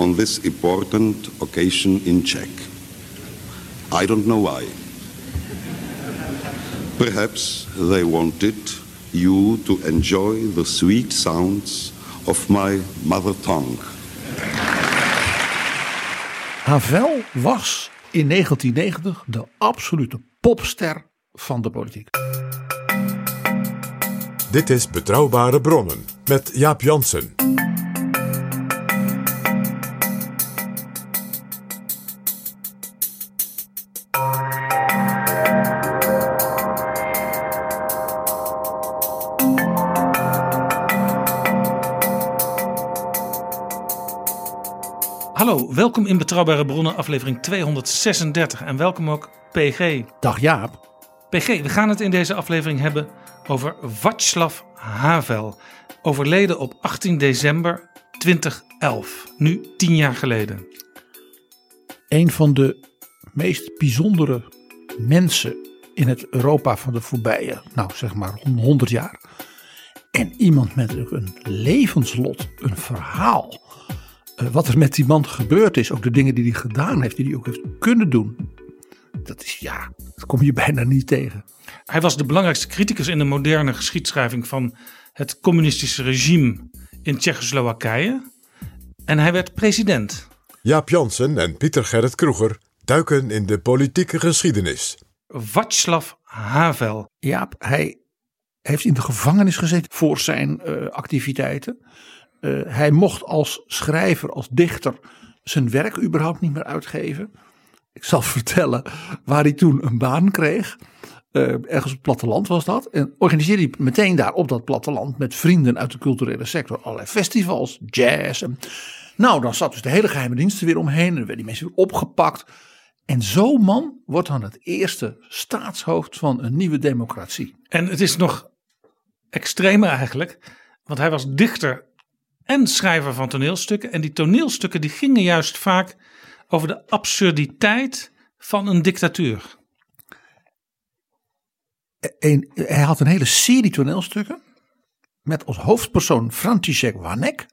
on this important occasion in Czech. I don't know why. Perhaps they wanted you to enjoy the sweet sounds of my mother tongue. Havel was in 1990 de absolute popster van de politiek. Dit is Betrouwbare Bronnen met Jaap Jansen. Welkom in Betrouwbare Bronnen, aflevering 236. En welkom ook PG. Dag Jaap. PG, we gaan het in deze aflevering hebben over Václav Havel. Overleden op 18 december 2011. Nu tien jaar geleden. Een van de meest bijzondere mensen in het Europa van de voorbije, nou zeg maar 100 jaar. En iemand met een levenslot, een verhaal. Eh, wat er met die man gebeurd is, ook de dingen die hij gedaan heeft, die hij ook heeft kunnen doen. Dat is ja, dat kom je bijna niet tegen. Hij was de belangrijkste criticus in de moderne geschiedschrijving van het communistische regime in Tsjechoslowakije. En hij werd president. Jaap Jansen en Pieter Gerrit Kroeger duiken in de politieke geschiedenis. Václav Havel. Jaap, hij heeft in de gevangenis gezeten voor zijn uh, activiteiten. Uh, hij mocht als schrijver, als dichter zijn werk überhaupt niet meer uitgeven. Ik zal vertellen waar hij toen een baan kreeg. Uh, ergens op het platteland was dat. En organiseerde hij meteen daar op dat platteland met vrienden uit de culturele sector allerlei festivals, jazz. En, nou, dan zat dus de hele geheime dienst er weer omheen. En werden die mensen weer opgepakt. En zo'n man wordt dan het eerste staatshoofd van een nieuwe democratie. En het is nog extremer eigenlijk. Want hij was dichter en schrijver van toneelstukken. En die toneelstukken die gingen juist vaak over de absurditeit van een dictatuur. Hij had een hele serie toneelstukken met als hoofdpersoon František Vanek.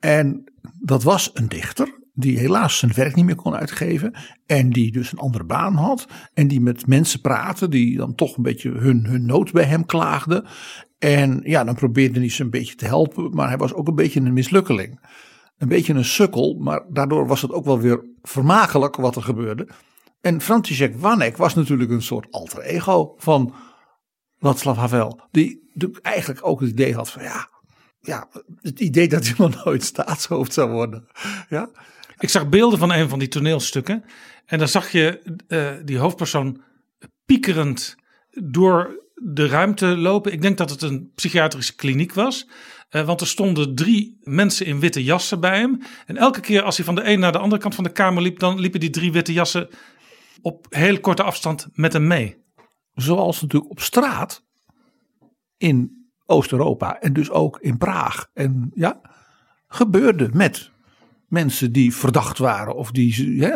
En dat was een dichter die helaas zijn werk niet meer kon uitgeven. En die dus een andere baan had. En die met mensen praatte die dan toch een beetje hun, hun nood bij hem klaagden. En ja, dan probeerde hij ze een beetje te helpen. Maar hij was ook een beetje een mislukkeling. Een beetje een sukkel. Maar daardoor was het ook wel weer vermakelijk wat er gebeurde. En František Vanek was natuurlijk een soort alter ego van Václav Havel. Die eigenlijk ook het idee had van ja, ja, het idee dat hij nog nooit staatshoofd zou worden. Ja. Ik zag beelden van een van die toneelstukken. En dan zag je uh, die hoofdpersoon piekerend door de ruimte lopen. Ik denk dat het een psychiatrische kliniek was. Uh, want er stonden drie mensen in witte jassen bij hem. En elke keer als hij van de een naar de andere kant van de kamer liep, dan liepen die drie witte jassen op heel korte afstand met hem mee. Zoals natuurlijk op straat in Oost-Europa en dus ook in Praag. En ja, gebeurde met mensen die verdacht waren of die ja,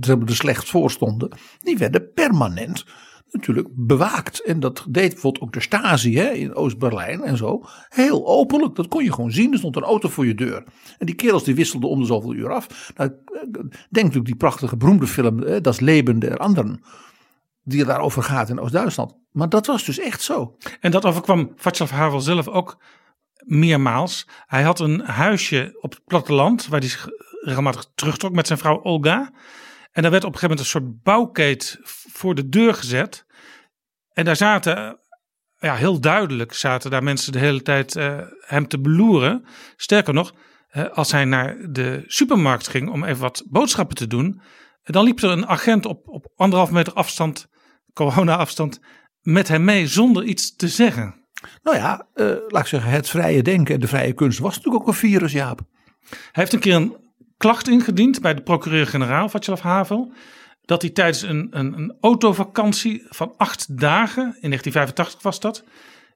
er slecht voor stonden. Die werden permanent natuurlijk bewaakt. En dat deed bijvoorbeeld ook de Stasi hè, in Oost-Berlijn en zo. Heel openlijk, dat kon je gewoon zien. Er stond een auto voor je deur. En die kerels die wisselden om de zoveel uur af. Nou, denk natuurlijk die prachtige beroemde film, hè, Das Leben der Anderen. Die daarover gaat in Oost-Duitsland. Maar dat was dus echt zo. En dat overkwam Václav Havel zelf ook meermaals. Hij had een huisje op het platteland waar hij zich regelmatig terugtrok met zijn vrouw Olga. En daar werd op een gegeven moment een soort bouwkeet voor de deur gezet. En daar zaten, ja, heel duidelijk zaten daar mensen de hele tijd uh, hem te beloeren. Sterker nog, uh, als hij naar de supermarkt ging om even wat boodschappen te doen, dan liep er een agent op, op anderhalf meter afstand, corona-afstand, met hem mee zonder iets te zeggen. Nou ja, uh, laat ik zeggen, het vrije denken en de vrije kunst was natuurlijk ook een virus, Jaap. Hij heeft een keer een klacht ingediend bij de procureur-generaal Václav Havel. Dat hij tijdens een, een, een autovakantie van acht dagen, in 1985 was dat,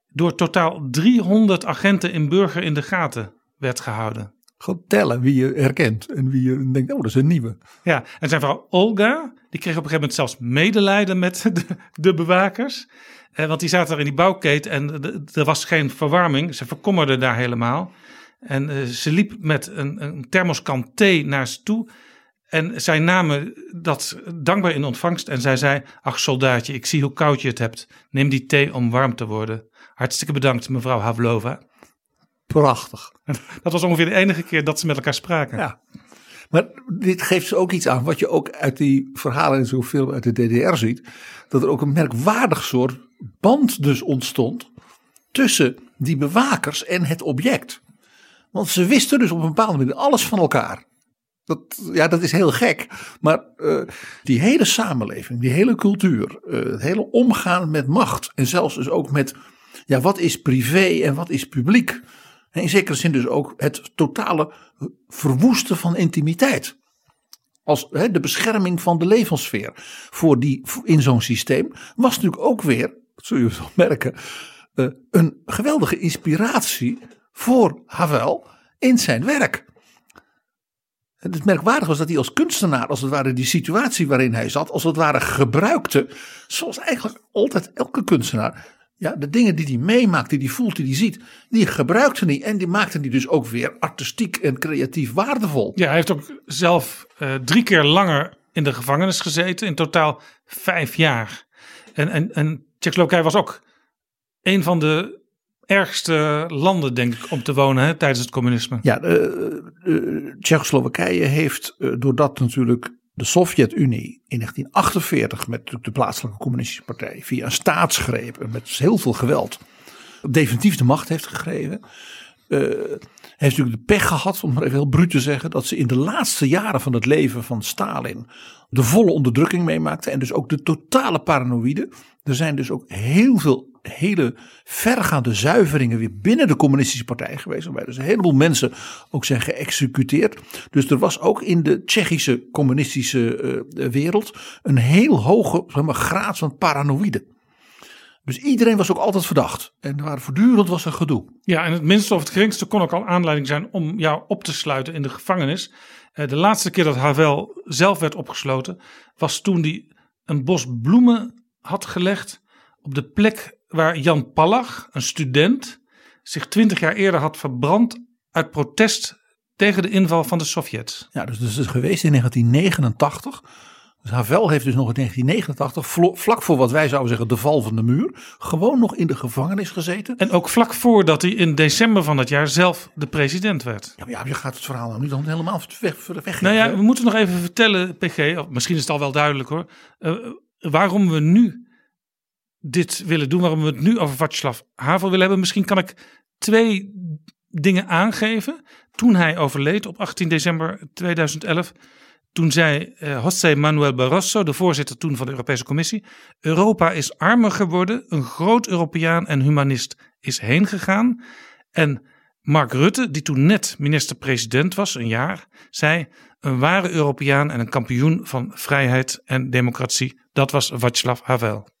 door totaal 300 agenten in Burger in de gaten werd gehouden. Gewoon tellen wie je herkent en wie je denkt, oh dat is een nieuwe. Ja, en zijn vrouw Olga, die kreeg op een gegeven moment zelfs medelijden met de, de bewakers. Eh, want die zaten daar in die bouwkeet en er was geen verwarming. Ze verkommerde daar helemaal. En eh, ze liep met een, een thermoskan thee naar ze toe. En zij namen dat dankbaar in ontvangst. En zij zei, ach soldaatje, ik zie hoe koud je het hebt. Neem die thee om warm te worden. Hartstikke bedankt, mevrouw Havlova. Prachtig. Dat was ongeveer de enige keer dat ze met elkaar spraken. Ja. Maar dit geeft ze ook iets aan, wat je ook uit die verhalen in zo'n film uit de DDR ziet. Dat er ook een merkwaardig soort band dus ontstond tussen die bewakers en het object. Want ze wisten dus op een bepaalde manier alles van elkaar. Dat, ja, dat is heel gek. Maar eh, die hele samenleving, die hele cultuur, eh, het hele omgaan met macht. En zelfs dus ook met, ja, wat is privé en wat is publiek. En in zekere zin dus ook het totale verwoesten van intimiteit. Als de bescherming van de levenssfeer voor die, in zo'n systeem was natuurlijk ook weer, zul je wel merken, eh, een geweldige inspiratie voor Havel in zijn werk. Het merkwaardig was dat hij als kunstenaar, als het ware, die situatie waarin hij zat, als het ware gebruikte, zoals eigenlijk altijd elke kunstenaar, ja, de dingen die hij meemaakt, die hij voelt, die hij ziet, die gebruikte hij en die maakte hij dus ook weer artistiek en creatief waardevol. Ja, hij heeft ook zelf eh, drie keer langer in de gevangenis gezeten. In totaal vijf jaar. En, en, en Tsjechoslowakije was ook een van de ergste landen, denk ik, om te wonen hè, tijdens het communisme. Ja, uh, uh, Tsjechoslowakije heeft, doordat natuurlijk de Sovjet-Unie in 1948 met de plaatselijke communistische partij via een staatsgreep en met heel veel geweld definitief de macht heeft gegeven. Uh, heeft natuurlijk de pech gehad, om maar even heel bruut te zeggen, dat ze in de laatste jaren van het leven van Stalin de volle onderdrukking meemaakte en dus ook de totale paranoïde. Er zijn dus ook heel veel hele vergaande zuiveringen weer binnen de communistische partij geweest. Waarbij dus een heleboel mensen ook zijn geëxecuteerd. Dus er was ook in de Tsjechische communistische uh, wereld een heel hoge zeg maar, graad van paranoïde. Dus iedereen was ook altijd verdacht. En er waren voortdurend was er gedoe. Ja, en het minste of het geringste kon ook al aanleiding zijn om jou op te sluiten in de gevangenis. Uh, de laatste keer dat Havel zelf werd opgesloten was toen hij een bos bloemen had gelegd op de plek waar Jan Palach, een student, zich twintig jaar eerder had verbrand uit protest tegen de inval van de Sovjets. Ja, dus dat is geweest in 1989. Dus Havel heeft dus nog in 1989, vlak voor wat wij zouden zeggen de val van de muur, gewoon nog in de gevangenis gezeten. En ook vlak voordat hij in december van dat jaar zelf de president werd. Ja, maar ja, je gaat het verhaal nou nu dan helemaal weg, weg Nou ja, we moeten nog even vertellen, PG, of misschien is het al wel duidelijk hoor, uh, waarom we nu dit willen doen, waarom we het nu over Václav Havel willen hebben. Misschien kan ik twee dingen aangeven. Toen hij overleed op 18 december 2011, toen zei uh, José Manuel Barroso, de voorzitter toen van de Europese Commissie, Europa is armer geworden, een groot Europeaan en humanist is heen gegaan. En Mark Rutte, die toen net minister-president was, een jaar, zei een ware Europeaan en een kampioen van vrijheid en democratie. Dat was Václav Havel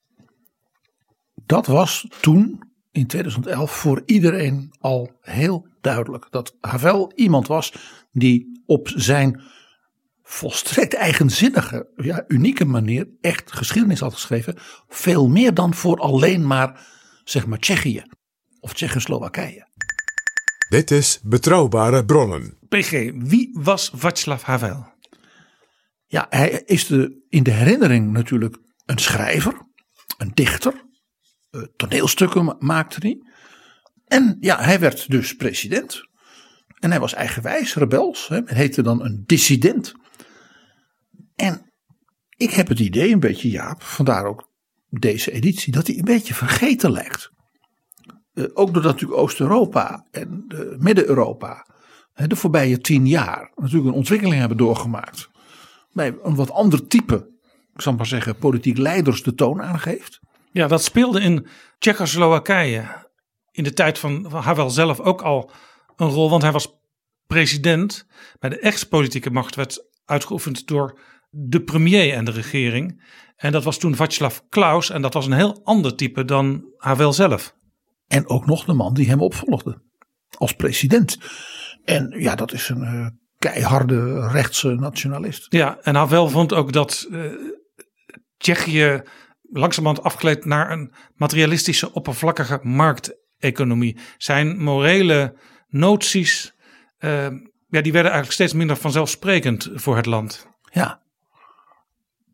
dat was toen in 2011 voor iedereen al heel duidelijk. Dat Havel iemand was die op zijn volstrekt eigenzinnige, ja, unieke manier echt geschiedenis had geschreven. Veel meer dan voor alleen maar, zeg maar, Tsjechië of Tsjechoslowakije. Dit is Betrouwbare Bronnen. PG, wie was Václav Havel? Ja, hij is de, in de herinnering natuurlijk een schrijver, een dichter, toneelstukken maakte hij. En ja, hij werd dus president. En hij was eigenwijs, rebels. Hè. Heette dan een dissident. En ik heb het idee een beetje, Jaap, vandaar ook deze editie, dat hij een beetje vergeten lijkt. Uh, ook doordat natuurlijk Oost-Europa en uh, Midden-Europa de voorbije tien jaar natuurlijk een ontwikkeling hebben doorgemaakt. Bij een wat ander type, ik zal maar zeggen, politiek leiders de toon aangeeft. Ja, dat speelde in Tsjechoslowakije in de tijd van Havel zelf ook al een rol. Want hij was president. Maar de echte politieke macht werd uitgeoefend door de premier en de regering. En dat was toen Václav Klaus. En dat was een heel ander type dan Havel zelf. En ook nog de man die hem opvolgde als president. En ja, dat is een uh, keiharde rechtse nationalist. Ja, en Havel vond ook dat uh, Tsjechië langzamerhand afgeleid naar een materialistische, oppervlakkige markteconomie. Zijn morele noties, uh, ja, die werden eigenlijk steeds minder vanzelfsprekend voor het land. Ja,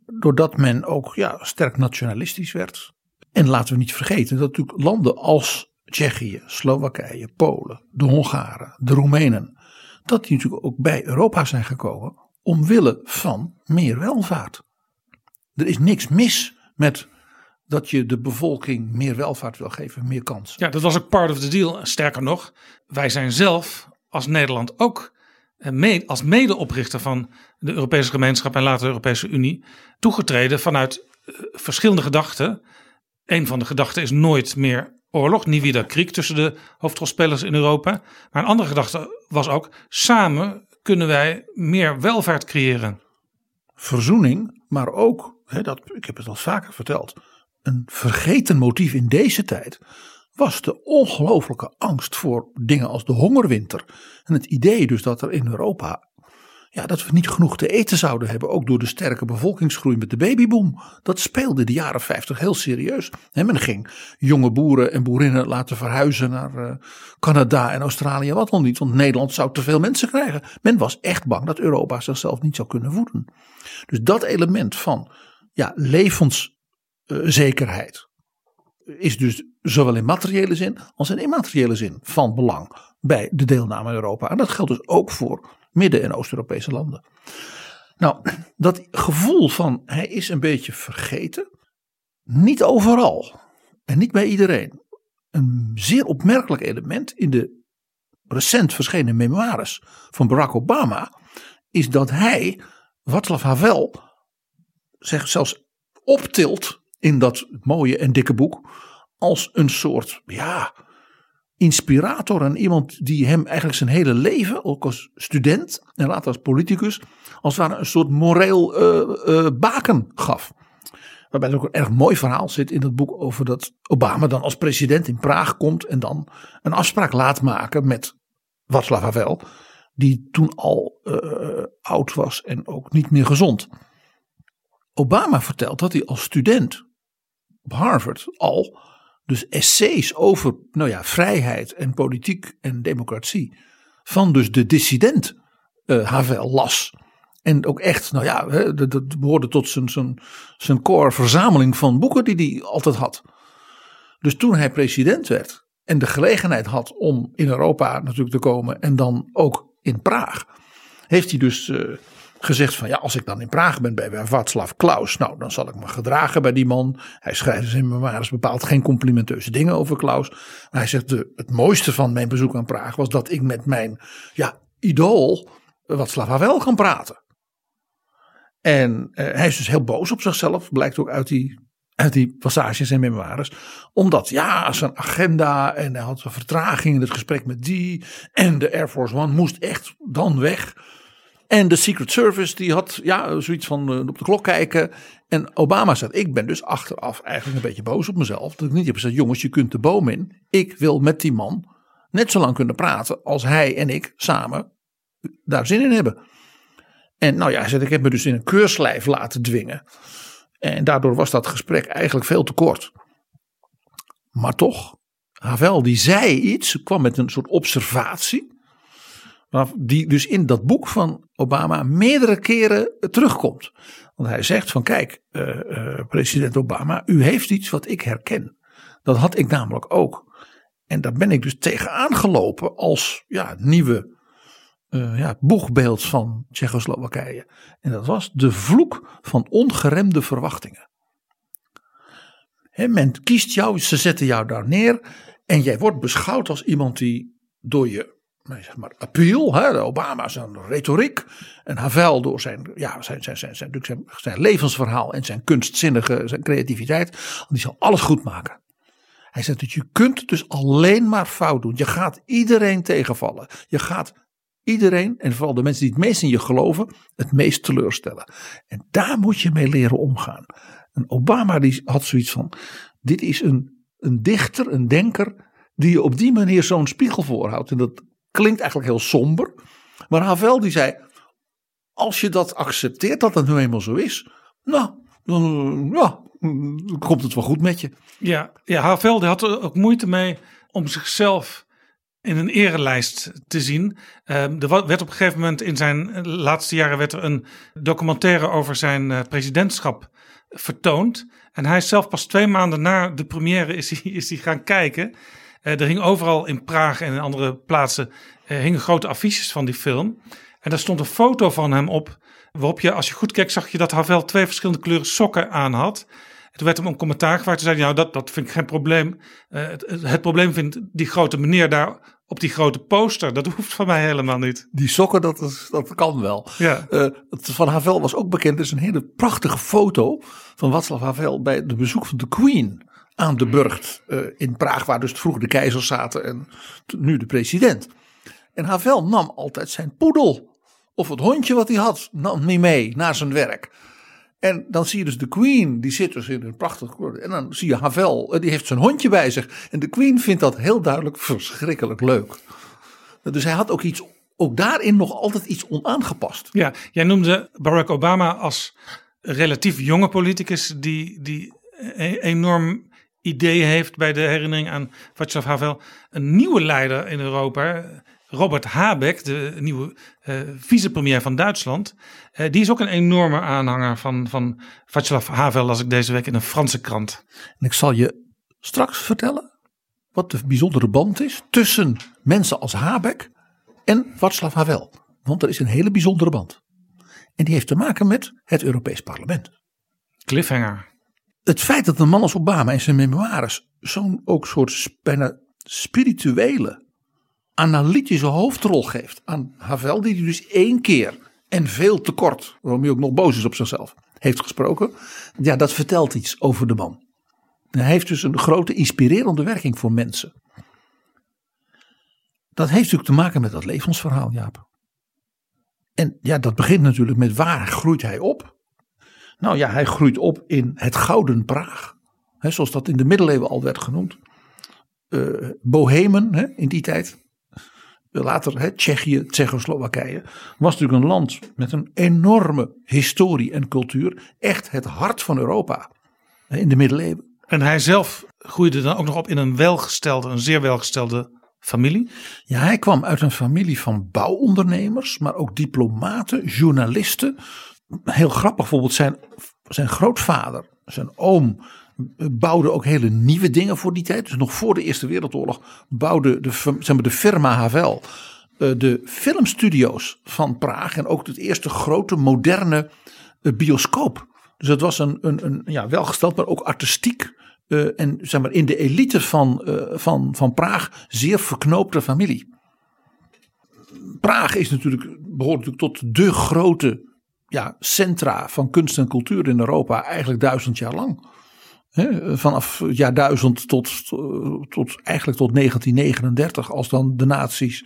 doordat men ook ja, sterk nationalistisch werd. En laten we niet vergeten dat natuurlijk landen als Tsjechië, Slowakije, Polen, de Hongaren, de Roemenen, dat die natuurlijk ook bij Europa zijn gekomen omwille van meer welvaart. Er is niks mis met dat je de bevolking meer welvaart wil geven, meer kans. Ja, dat was ook part of the deal. Sterker nog, wij zijn zelf als Nederland ook eh, als medeoprichter van de Europese gemeenschap en later de Europese Unie toegetreden vanuit eh, verschillende gedachten. Een van de gedachten is nooit meer oorlog, niet wieder kriek tussen de hoofdrolspelers in Europa. Maar een andere gedachte was ook, samen kunnen wij meer welvaart creëren. Verzoening, maar ook, hè, dat, ik heb het al vaker verteld, een vergeten motief in deze tijd was de ongelooflijke angst voor dingen als de hongerwinter. En het idee dus dat er in Europa ja, dat we niet genoeg te eten zouden hebben. Ook door de sterke bevolkingsgroei met de babyboom. Dat speelde de jaren 50 heel serieus. En men ging jonge boeren en boerinnen laten verhuizen naar uh, Canada en Australië. Wat dan niet, want Nederland zou te veel mensen krijgen. Men was echt bang dat Europa zichzelf niet zou kunnen voeden. Dus dat element van ja, levenszekerheid is dus zowel in materiële zin als in immateriële zin van belang bij de deelname aan Europa. En dat geldt dus ook voor Midden- en Oost-Europese landen. Nou, dat gevoel van hij is een beetje vergeten, niet overal en niet bij iedereen. Een zeer opmerkelijk element in de recent verschenen memoires van Barack Obama is dat hij, Václav Havel, zich zelfs optilt in dat mooie en dikke boek als een soort, ja, inspirator en iemand die hem eigenlijk zijn hele leven, ook als student en later als politicus, als het ware een soort moreel uh, baken gaf. Waarbij er ook een erg mooi verhaal zit in dat boek over dat Obama dan als president in Praag komt en dan een afspraak laat maken met Václav Havel, die toen al uh, oud was en ook niet meer gezond. Obama vertelt dat hij als student op Harvard al dus essays over nou ja, vrijheid en politiek en democratie van dus de dissident uh, Havel las. En ook echt, nou ja, dat behoorde tot zijn, zijn, zijn core verzameling van boeken die hij altijd had. Dus toen hij president werd en de gelegenheid had om in Europa natuurlijk te komen en dan ook in Praag, heeft hij dus uh, gezegd van ja, als ik dan in Praag ben bij Václav Klaus, nou dan zal ik me gedragen bij die man. Hij schrijft dus in memoires bepaald geen complimenteuze dingen over Klaus. Maar hij zegt de, het mooiste van mijn bezoek aan Praag was dat ik met mijn ja, idool Václav Havel kan praten. En uh, hij is dus heel boos op zichzelf, blijkt ook uit die, uit die passages en memoires. Omdat ja, zijn agenda en hij had vertraging in het gesprek met die. En de Air Force One moest echt dan weg. En de Secret Service die had ja, zoiets van uh, op de klok kijken. En Obama zegt, ik ben dus achteraf eigenlijk een beetje boos op mezelf. Dat ik niet heb gezegd, jongens je kunt de boom in. Ik wil met die man net zo lang kunnen praten als hij en ik samen daar zin in hebben. En nou ja, ik heb me dus in een keurslijf laten dwingen. En daardoor was dat gesprek eigenlijk veel te kort. Maar toch, Havel die zei iets, kwam met een soort observatie die dus in dat boek van Obama meerdere keren terugkomt. Want hij zegt van kijk, uh, uh, president Obama, u heeft iets wat ik herken. Dat had ik namelijk ook. En daar ben ik dus tegenaan gelopen als ja, nieuwe uh, ja, boegbeeld van Tsjechoslowakije. En dat was de vloek van ongeremde verwachtingen. He, men kiest jou, ze zetten jou daar neer. En jij wordt beschouwd als iemand die door je zeg maar, appeal, hè, Obama zijn retoriek. En Havel door zijn, ja, zijn, zijn, zijn, zijn, zijn, zijn levensverhaal en zijn kunstzinnige zijn creativiteit. Die zal alles goed maken. Hij zegt dat je kunt dus alleen maar fout doen. Je gaat iedereen tegenvallen. Je gaat iedereen en vooral de mensen die het meest in je geloven, het meest teleurstellen. En daar moet je mee leren omgaan. En Obama die had zoiets van: dit is een, een dichter, een denker, die je op die manier zo'n spiegel voorhoudt. En dat klinkt eigenlijk heel somber. Maar Havel die zei: als je dat accepteert dat het nu eenmaal zo is, nou, dan ja, dan komt het wel goed met je. Ja, ja Havel had er ook moeite mee om zichzelf in een erelijst te zien. Ehm, er werd op een gegeven moment in zijn eh, laatste jaren werd er een documentaire over zijn eh, presidentschap vertoond. En hij zelf pas twee maanden na de première is hij, is hij gaan kijken. Eh, er hing overal in Praag en in andere plaatsen eh, hingen grote affiches van die film. En daar stond een foto van hem op. Waarop je, als je goed keek, zag je dat Havel twee verschillende kleuren sokken aan had. En toen werd hem een commentaar gevraagd. Toen zei hij, nou, dat, dat vind ik geen probleem. Eh, het, probleem vindt die grote meneer daar op die grote poster. Dat hoeft van mij helemaal niet. Die sokken, dat, is, dat kan wel. Ja. Het van Havel was ook bekend. Er is een hele prachtige foto van Václav Havel bij de bezoek van de Queen aan de Burgt eh, in Praag, waar dus vroeger de keizers zaten en nu de president. En Havel nam altijd zijn poedel of het hondje wat hij had, nam hij mee naar zijn werk. En dan zie je dus de Queen, die zit dus in een prachtig. En dan zie je Havel, eh, die heeft zijn hondje bij zich. En de Queen vindt dat heel duidelijk verschrikkelijk leuk. Dus hij had ook iets, ook daarin nog altijd iets onaangepast. Ja, jij noemde Barack Obama als relatief jonge politicus die, die een enorm idee heeft bij de herinnering aan Václav Havel. Een nieuwe leider in Europa, Robert Habeck, de nieuwe eh, vicepremier van Duitsland. eh, die is ook een enorme aanhanger van, van Václav Havel, las ik deze week in een Franse krant. En ik zal je straks vertellen wat de bijzondere band is tussen mensen als Habeck en Václav Havel. Want er is een hele bijzondere band. En die heeft te maken met het Europees Parlement. Cliffhanger. Het feit dat een man als Obama in zijn memoires zo'n ook soort bijna spirituele, analytische hoofdrol geeft aan Havel, die dus één keer en veel te kort, waarom hij ook nog boos is op zichzelf, heeft gesproken. Ja, dat vertelt iets over de man. Hij heeft dus een grote inspirerende werking voor mensen. Dat heeft natuurlijk te maken met dat levensverhaal, Jaap. En ja, dat begint natuurlijk met waar groeit hij op? Nou ja, hij groeit op in het Gouden Praag. Hè, zoals dat in de middeleeuwen al werd genoemd. Eh, Bohemen hè, in die tijd. Later hè, Tsjechië, Tsjechoslowakije. Was natuurlijk een land met een enorme historie en cultuur. Echt het hart van Europa. hè, In de middeleeuwen. En hij zelf groeide dan ook nog op in een welgestelde, een zeer welgestelde familie. Ja, hij kwam uit een familie van bouwondernemers, maar ook diplomaten, journalisten. Heel grappig, bijvoorbeeld zijn, zijn grootvader, zijn oom, bouwde ook hele nieuwe dingen voor die tijd. Dus nog voor de Eerste Wereldoorlog bouwde de, zeg maar, de firma Havel eh, de filmstudio's van Praag. En ook het eerste grote moderne eh, bioscoop. Dus het was een, een, een ja, welgesteld, maar ook artistiek. eh, en zeg maar in de elite van, van, van Praag zeer verknoopte familie. Praag is natuurlijk, behoort natuurlijk tot de grote ja, centra van kunst en cultuur in Europa, eigenlijk duizend jaar lang. Vanaf het jaar 1000 tot, tot eigenlijk tot 1939, als dan de nazi's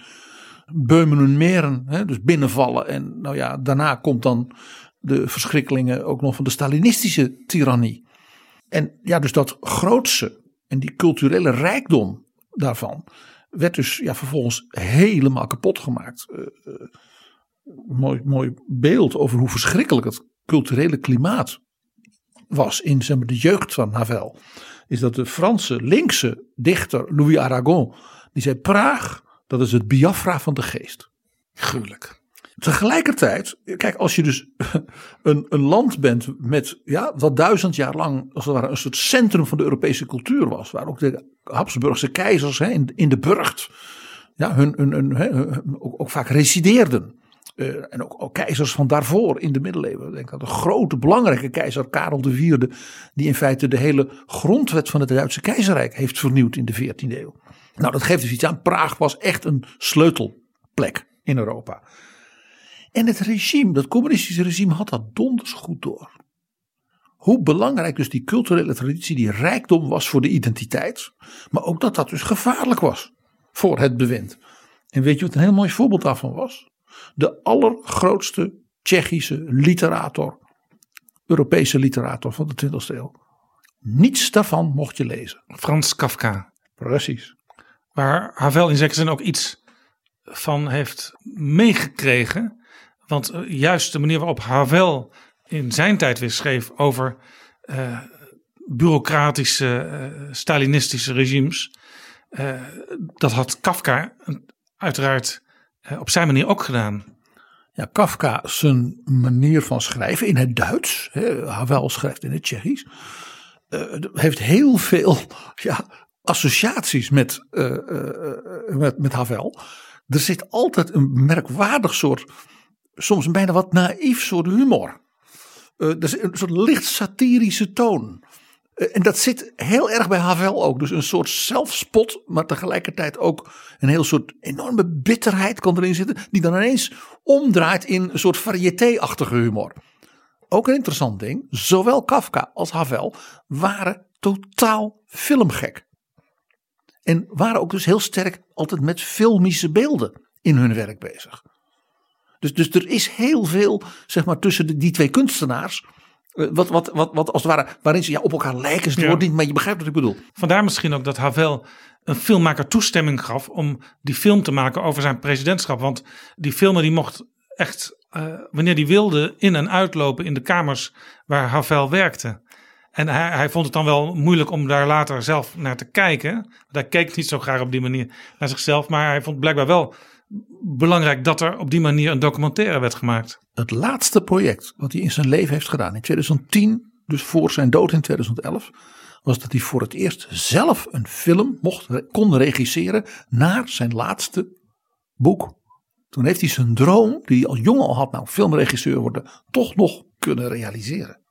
Beumen en Meren, dus binnenvallen. En nou ja, daarna komt dan de verschrikkelingen ook nog van de Stalinistische tirannie. En ja, dus dat grootse en die culturele rijkdom daarvan werd dus ja, vervolgens helemaal kapot gemaakt. Eh, eh, mooi, mooi beeld over hoe verschrikkelijk het culturele klimaat was in zeg maar, de jeugd van Havel. Is dat de Franse linkse dichter Louis Aragon, die zei Praag, dat is het Biafra van de geest. Gruwelijk. Tegelijkertijd, kijk, als je dus een, een land bent met, ja, wat duizend jaar lang als het ware een soort centrum van de Europese cultuur was, waar ook de Habsburgse keizers hè, in, in de burcht, ja, hun, hun, hun, hè, hun- ook, ook vaak resideerden. Eh, en ook, ook keizers van daarvoor in de middeleeuwen. Denk aan de grote belangrijke keizer Karel IV, die in feite de hele grondwet van het Duitse keizerrijk heeft vernieuwd in de 14e eeuw. Nou, dat geeft dus iets aan. Praag was echt een sleutelplek in Europa. En het regime, dat communistische regime, had dat donders goed door. Hoe belangrijk dus die culturele traditie, die rijkdom was voor de identiteit. Maar ook dat dat dus gevaarlijk was voor het bewind. En weet je wat een heel mooi voorbeeld daarvan was? De allergrootste Tsjechische literator, Europese literator van de 20e eeuw. Niets daarvan mocht je lezen. Frans Kafka. Precies. Waar Havel in zekere zin ook iets van heeft meegekregen. Want eh, juist de manier waarop Havel in zijn tijd weer schreef over eh, bureaucratische, eh, Stalinistische regimes. dat had Kafka uiteraard op zijn manier ook gedaan. Ja, Kafka, zijn manier van schrijven in het Duits, hè, Havel schrijft in het Tsjechisch, eh, heeft heel veel ja, associaties met, eh, eh, eh, met, met Havel. Er zit altijd een merkwaardig soort, soms bijna wat naïef soort humor. Eh, er is een soort licht satirische toon. Eh, en dat zit heel erg bij Havel ook. Dus een soort zelfspot, maar tegelijkertijd ook een heel soort enorme bitterheid kan erin zitten. Die dan ineens omdraait in een soort variété-achtige humor. Ook een interessant ding. Zowel Kafka als Havel waren totaal filmgek. En waren ook dus heel sterk altijd met filmische beelden in hun werk bezig. Dus, dus er is heel veel, zeg maar, tussen die twee kunstenaars. Wat, wat, wat, wat als het ware, waarin ze ja, op elkaar lijken, is het Ja. niet, maar je begrijpt wat ik bedoel. Vandaar misschien ook dat Havel een filmmaker toestemming gaf om die film te maken over zijn presidentschap. Want die filmer die mocht echt, eh, wanneer die wilde, in en uitlopen in de kamers waar Havel werkte. En hij, hij vond het dan wel moeilijk om daar later zelf naar te kijken. Want Hij keek niet zo graag op die manier naar zichzelf. Maar hij vond blijkbaar wel belangrijk dat er op die manier een documentaire werd gemaakt. Het laatste project wat hij in zijn leven heeft gedaan in 2010, dus voor zijn dood in 2011, was dat hij voor het eerst zelf een film mocht, kon regisseren naar zijn laatste boek. Toen heeft hij zijn droom, die hij al jong al had, nou filmregisseur worden, toch nog kunnen realiseren.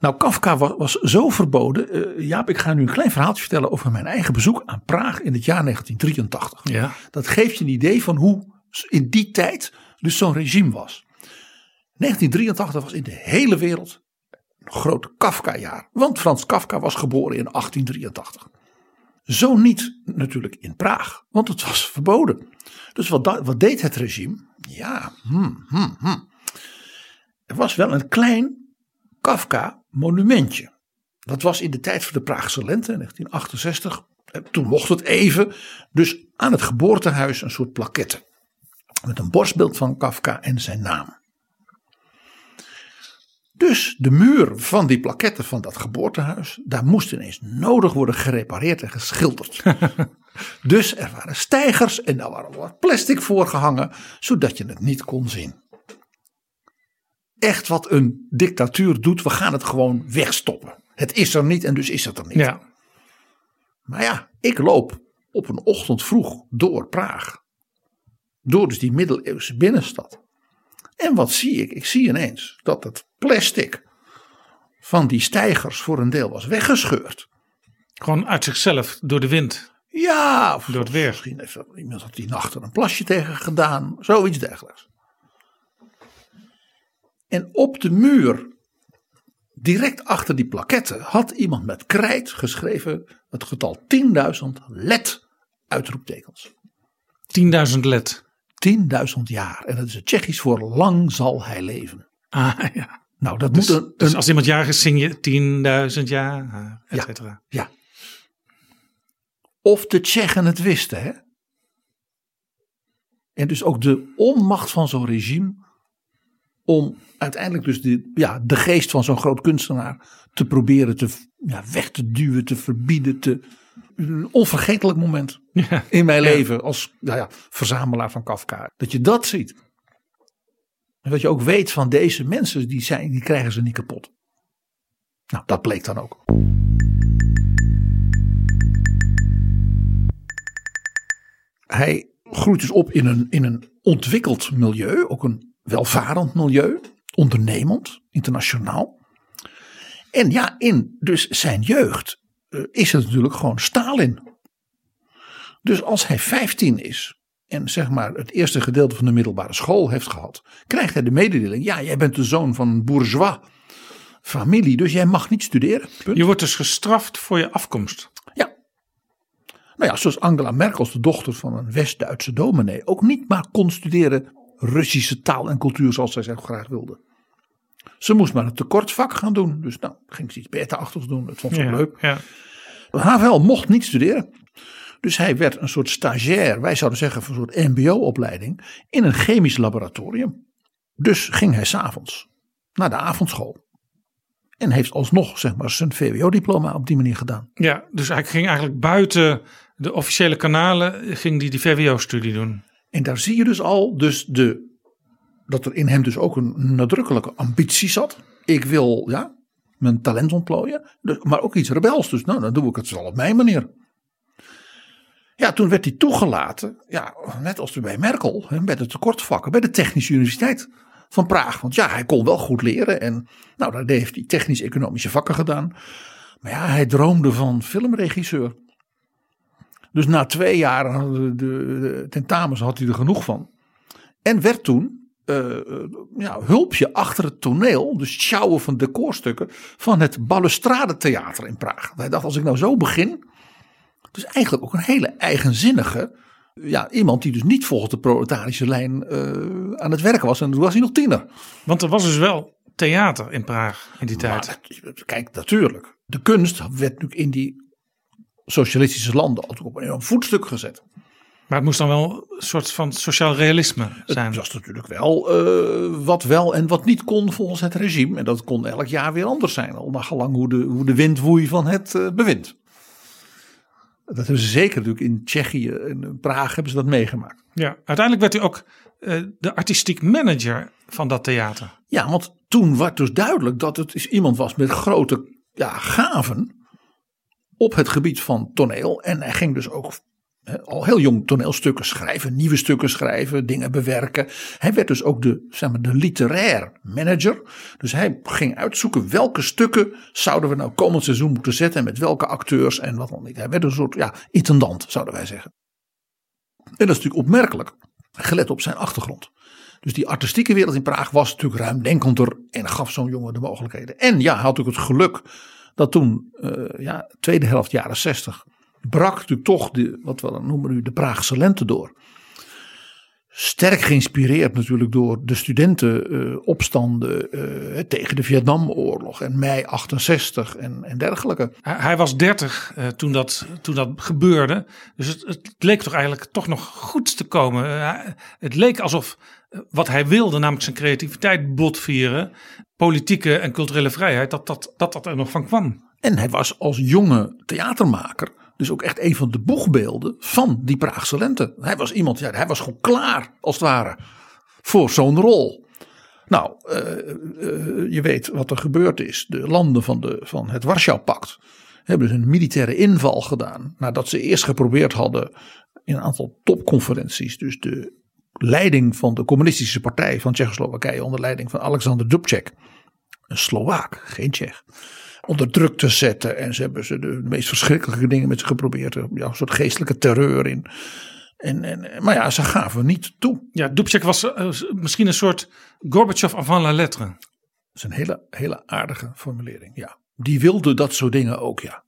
Nou, Kafka was, was zo verboden. Eh, Jaap, ik ga nu een klein verhaaltje vertellen over mijn eigen bezoek aan Praag in het jaar 1983. Ja. Dat geeft je een idee van hoe in die tijd dus zo'n regime was. 1983 was in de hele wereld een groot Kafka-jaar. Want Frans Kafka was geboren in 1883. Zo niet natuurlijk in Praag, want het was verboden. Dus wat, da- wat deed het regime? Ja, hmm, hmm, hmm. er was wel een klein Kafka-monumentje. Dat was in de tijd van de Praagse lente, 1968. En Toen mocht het even. Dus aan het geboortehuis een soort plaquette. Met een borstbeeld van Kafka en zijn naam. Dus de muur van die plaquette van dat geboortehuis. Daar moest ineens nodig worden gerepareerd en geschilderd. dus er waren stijgers en daar waren wat plastic voor gehangen. Zodat je het niet kon zien. Echt wat een dictatuur doet. We gaan het gewoon wegstoppen. Het is er niet en dus is het er niet. Ja. Maar ja, ik loop op een ochtend vroeg door Praag. Door dus die middeleeuwse binnenstad. En wat zie ik? Ik zie ineens dat het plastic van die stijgers voor een deel was weggescheurd. Gewoon uit zichzelf, door de wind. Ja, of Door het weer. Misschien heeft iemand had die nacht er een plasje tegen gedaan. Zoiets dergelijks. En op de muur, direct achter die plaquette, had iemand met krijt geschreven het getal 10.000 LED uitroeptekens. 10.000 led. 10.000 jaar. En dat is het Tsjechisch voor lang zal hij leven. Ah, ja. Nou, dat Dus, moet een, dus als iemand jarig is, zing je 10.000 jaar, et Ja. cetera. Ja. Of de Tsjechen het wisten, hè? En dus ook de onmacht van zo'n regime om uiteindelijk dus de, ja, de geest van zo'n groot kunstenaar te proberen te, ja, weg te duwen, te verbieden. Te, een onvergetelijk moment Ja. in mijn leven als nou ja, verzamelaar van Kafka. Dat je dat ziet. En wat je ook weet van deze mensen, die, zijn, die krijgen ze niet kapot. Nou, dat bleek dan ook. Hij groeit dus op in een, in een ontwikkeld milieu, ook een welvarend milieu, ondernemend, internationaal. En ja, in dus zijn jeugd eh, is het natuurlijk gewoon Stalin. Dus als hij 15 is en zeg maar het eerste gedeelte van de middelbare school heeft gehad, krijgt hij de mededeling: ja, jij bent de zoon van een bourgeois familie, dus jij mag niet studeren. Punt. Je wordt dus gestraft voor je afkomst. Ja. Nou ja, zoals Angela Merkel, de dochter van een West-Duitse dominee, ook niet maar kon studeren Russische taal en cultuur zoals zij zelf graag wilde. Ze moest maar een tekortvak gaan doen. Dus nou, ging ze iets beta-achtigs doen. Dat vond ze Ja, leuk. ja. Havel mocht niet studeren. Dus hij werd een soort stagiair, wij zouden zeggen van een soort mbo-opleiding, in een chemisch laboratorium. Dus ging hij s'avonds naar de avondschool. En heeft alsnog zeg maar, zijn VWO-diploma op die manier gedaan. ja, dus hij ging eigenlijk buiten de officiële kanalen, ging die, die VWO-studie doen. En daar zie je dus al dus de, dat er in hem dus ook een nadrukkelijke ambitie zat. Ik wil ja, mijn talent ontplooien, maar ook iets rebels. Dus nou, dan doe ik het wel op mijn manier. Ja, toen werd hij toegelaten, ja, net als bij Merkel, bij de tekortvakken, bij de Technische Universiteit van Praag. Want ja, hij kon wel goed leren en nou, daar heeft hij technisch-economische vakken gedaan. Maar ja, hij droomde van filmregisseur. Dus na twee jaar de, tentamens had hij er genoeg van. En werd toen eh, eh, ja, hulpje achter het toneel, dus sjouwen van decorstukken van het Balustrade Theater in Praag. Hij dacht, als ik nou zo begin, dus eigenlijk ook een hele eigenzinnige, ja, iemand die dus niet volgens de proletarische lijn eh, aan het werken was. En toen was hij nog tiener. Want er was dus wel theater in Praag in die tijd. Maar kijk, natuurlijk. De kunst werd natuurlijk in die socialistische landen altijd op een enorm voetstuk gezet. Maar het moest dan wel een soort van sociaal realisme zijn. Het was natuurlijk wel eh, wat wel en wat niet kon volgens het regime. En dat kon elk jaar weer anders zijn. Al naar gelang hoe de, hoe de wind woei van het eh, bewind. Dat hebben ze zeker natuurlijk in Tsjechië en in Praag hebben ze dat meegemaakt. Ja, uiteindelijk werd hij ook eh, de artistiek manager van dat theater. Ja, want toen werd dus duidelijk dat het is iemand was met grote ja, gaven op het gebied van toneel. En hij ging dus ook al heel jong toneelstukken schrijven, nieuwe stukken schrijven, dingen bewerken. Hij werd dus ook de, zeg maar, de literair manager. Dus hij ging uitzoeken welke stukken zouden we nou komend seizoen moeten zetten en met welke acteurs en wat dan niet. Hij werd een soort ja, intendant, zouden wij zeggen. En dat is natuurlijk opmerkelijk, gelet op zijn achtergrond. Dus die artistieke wereld in Praag was natuurlijk ruimdenkender en gaf zo'n jongen de mogelijkheden. En ja, hij had natuurlijk het geluk dat toen, eh, ja, tweede helft jaren 60, brak natuurlijk toch de, wat we dan noemen nu de Praagse lente door. Sterk geïnspireerd natuurlijk door de studentenopstanden eh, tegen de Vietnamoorlog en mei 68 en, en dergelijke. Hij, was 30 eh, toen, dat, toen dat gebeurde. Dus het, het leek toch eigenlijk toch nog goed te komen. Eh, het leek alsof eh, wat hij wilde, namelijk zijn creativiteit botvieren, politieke en culturele vrijheid, dat dat, dat, dat er nog van kwam. En hij was als jonge theatermaker dus ook echt een van de boegbeelden van die Praagse lente. Hij was iemand, ja, hij was gewoon klaar als het ware voor zo'n rol. Nou, eh, eh, je weet wat er gebeurd is. De landen van, de, van het Warschau-pact hebben dus een militaire inval gedaan. Nadat ze eerst geprobeerd hadden in een aantal topconferenties. Dus de leiding van de communistische partij van Tsjechoslowakije onder leiding van Alexander Dubček. Een Slovaak, geen Tsjech onder druk te zetten. En ze hebben ze de meest verschrikkelijke dingen met ze geprobeerd. Ja, een soort geestelijke terreur in. En, en, maar ja, ze gaven niet toe. Ja, Dubček was eh, misschien een soort Gorbachev avant la lettre. Dat is een hele, hele aardige formulering, ja. Die wilde dat soort dingen ook, ja.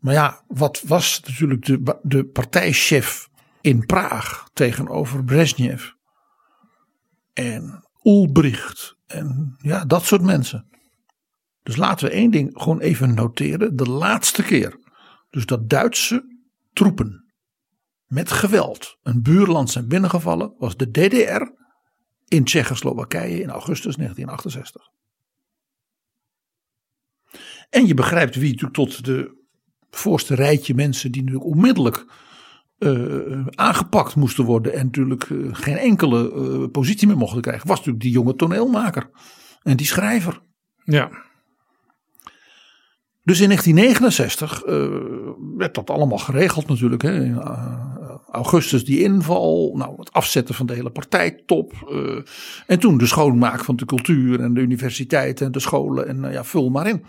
Maar ja, wat was natuurlijk de, de partijchef in Praag tegenover Brezhnev en Ulbricht en ja, dat soort mensen. Dus laten we één ding gewoon even noteren. De laatste keer dus dat Duitse troepen met geweld een buurland zijn binnengevallen was de DDR in Tsjechoslowakije in augustus 1968. En je begrijpt wie natuurlijk tot de voorste rijtje mensen die natuurlijk onmiddellijk uh, aangepakt moesten worden en natuurlijk uh, geen enkele uh, positie meer mochten krijgen, was natuurlijk die jonge toneelmaker en die schrijver. Ja. Dus in 1969 werd dat allemaal geregeld natuurlijk. Hè. In augustus die inval, nou, het afzetten van de hele partijtop. en toen de schoonmaak van de cultuur en de universiteiten en de scholen en ja, vul maar in.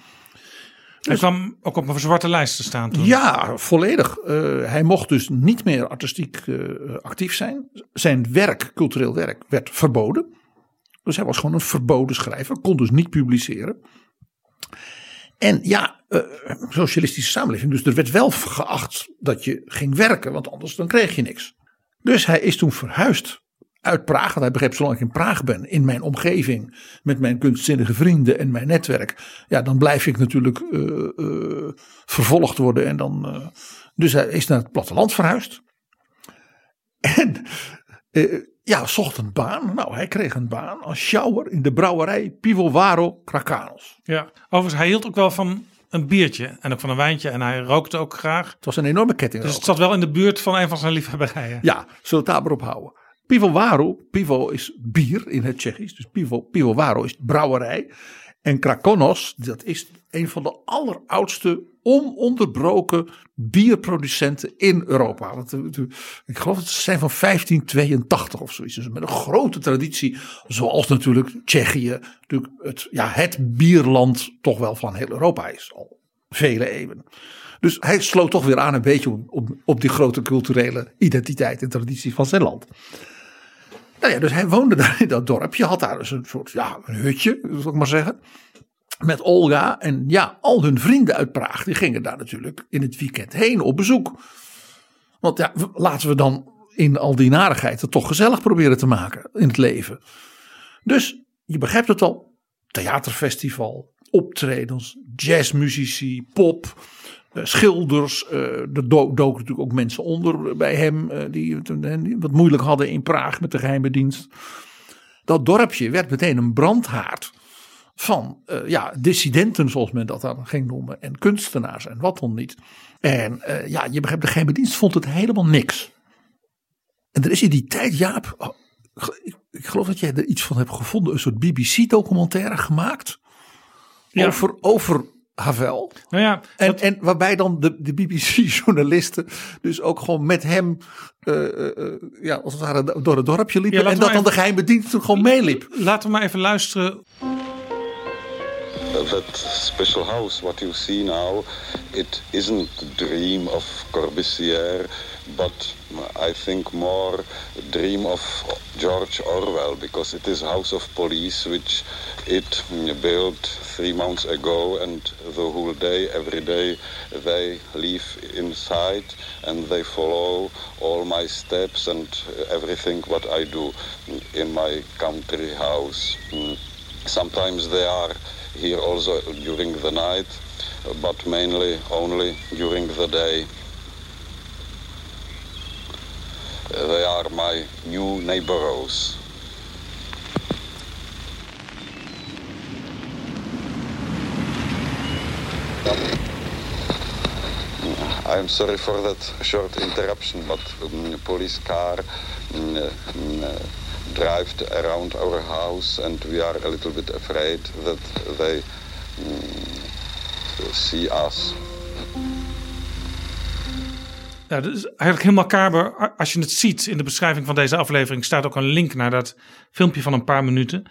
Hij kwam ook op een zwarte lijst te staan toen. Ja, volledig. Uh, hij mocht dus niet meer artistiek uh, actief zijn. Zijn werk, cultureel werk, werd verboden. Dus hij was gewoon een verboden schrijver, kon dus niet publiceren. En ja, uh, socialistische samenleving. Dus er werd wel geacht dat je ging werken, want anders dan kreeg je niks. Dus hij is toen verhuisd uit Praag. Want hij begreep, zolang ik in Praag ben, in mijn omgeving, met mijn kunstzinnige vrienden en mijn netwerk. Ja, dan blijf ik natuurlijk uh, uh, vervolgd worden. En dan, dus hij is naar het platteland verhuisd. En ja, zocht een baan. Nou, hij kreeg een baan als sjouwer in de brouwerij Pivovaro Krakanos. Ja, overigens, hij hield ook wel van een biertje en ook van een wijntje en hij rookte ook graag. Het was een enorme ketting. Dus het zat wel in de buurt van een van zijn liefhebberijen. Ja, zullen we het daarop houden. Pivovaro, pivo is bier in het Tsjechisch, dus pivo, pivovaro is brouwerij. En Krakonos, dat is een van de alleroudste ononderbroken bierproducenten in Europa. Want, eh, ik geloof dat ze zijn van 1582 of zoiets. Dus met een grote traditie, zoals natuurlijk Tsjechië, natuurlijk het, ja, het bierland toch wel van heel Europa is. Al vele eeuwen. Dus hij sloot toch weer aan een beetje op, op die grote culturele identiteit en traditie van zijn land. Nou ja, dus hij woonde daar in dat dorpje, had daar dus een soort, ja, een hutje, zal ik maar zeggen. Met Olga en ja, al hun vrienden uit Praag, die gingen daar natuurlijk in het weekend heen op bezoek. Want ja, laten we dan in al die narigheid het toch gezellig proberen te maken in het leven. Dus je begrijpt het al, theaterfestival, optredens, jazzmuzici, pop, schilders. Uh, er doken natuurlijk ook mensen onder bij hem uh, die, die wat moeilijk hadden in Praag met de geheime dienst. Dat dorpje werd meteen een brandhaard van uh, ja, dissidenten, zoals men dat dan ging noemen, en kunstenaars en wat dan niet. En uh, ja, je begrijpt, de geheime dienst vond het helemaal niks. En er is in die tijd, Jaap, oh, ik, ik, geloof dat jij er iets van hebt gevonden, een soort BBC-documentaire gemaakt ja. over, over Havel. Nou ja, en, dat... en waarbij dan de, de BBC-journalisten dus ook gewoon met hem uh, uh, ja, als het ware door het dorpje liepen. Ja, en dat dan de geheime dienst toen gewoon meeliep. Laten we maar even luisteren. That special house, what you see now, it isn't the dream of Corbusier, but I think more dream of George Orwell, because it is House of Police, which it built three months ago, and the whole day, every day, they live inside and they follow all my steps and everything what I do in my country house. Mm. Sometimes they are here also during the night, but mainly only during the day. They are my new neighbors. I'm sorry for that short interruption, but um, police car um, uh, drive around our house and we are a little bit afraid that they mm, see us. Ja, dat is eigenlijk helemaal kaber. Als je het ziet in de beschrijving van deze aflevering, staat ook een link naar dat filmpje van een paar minuten.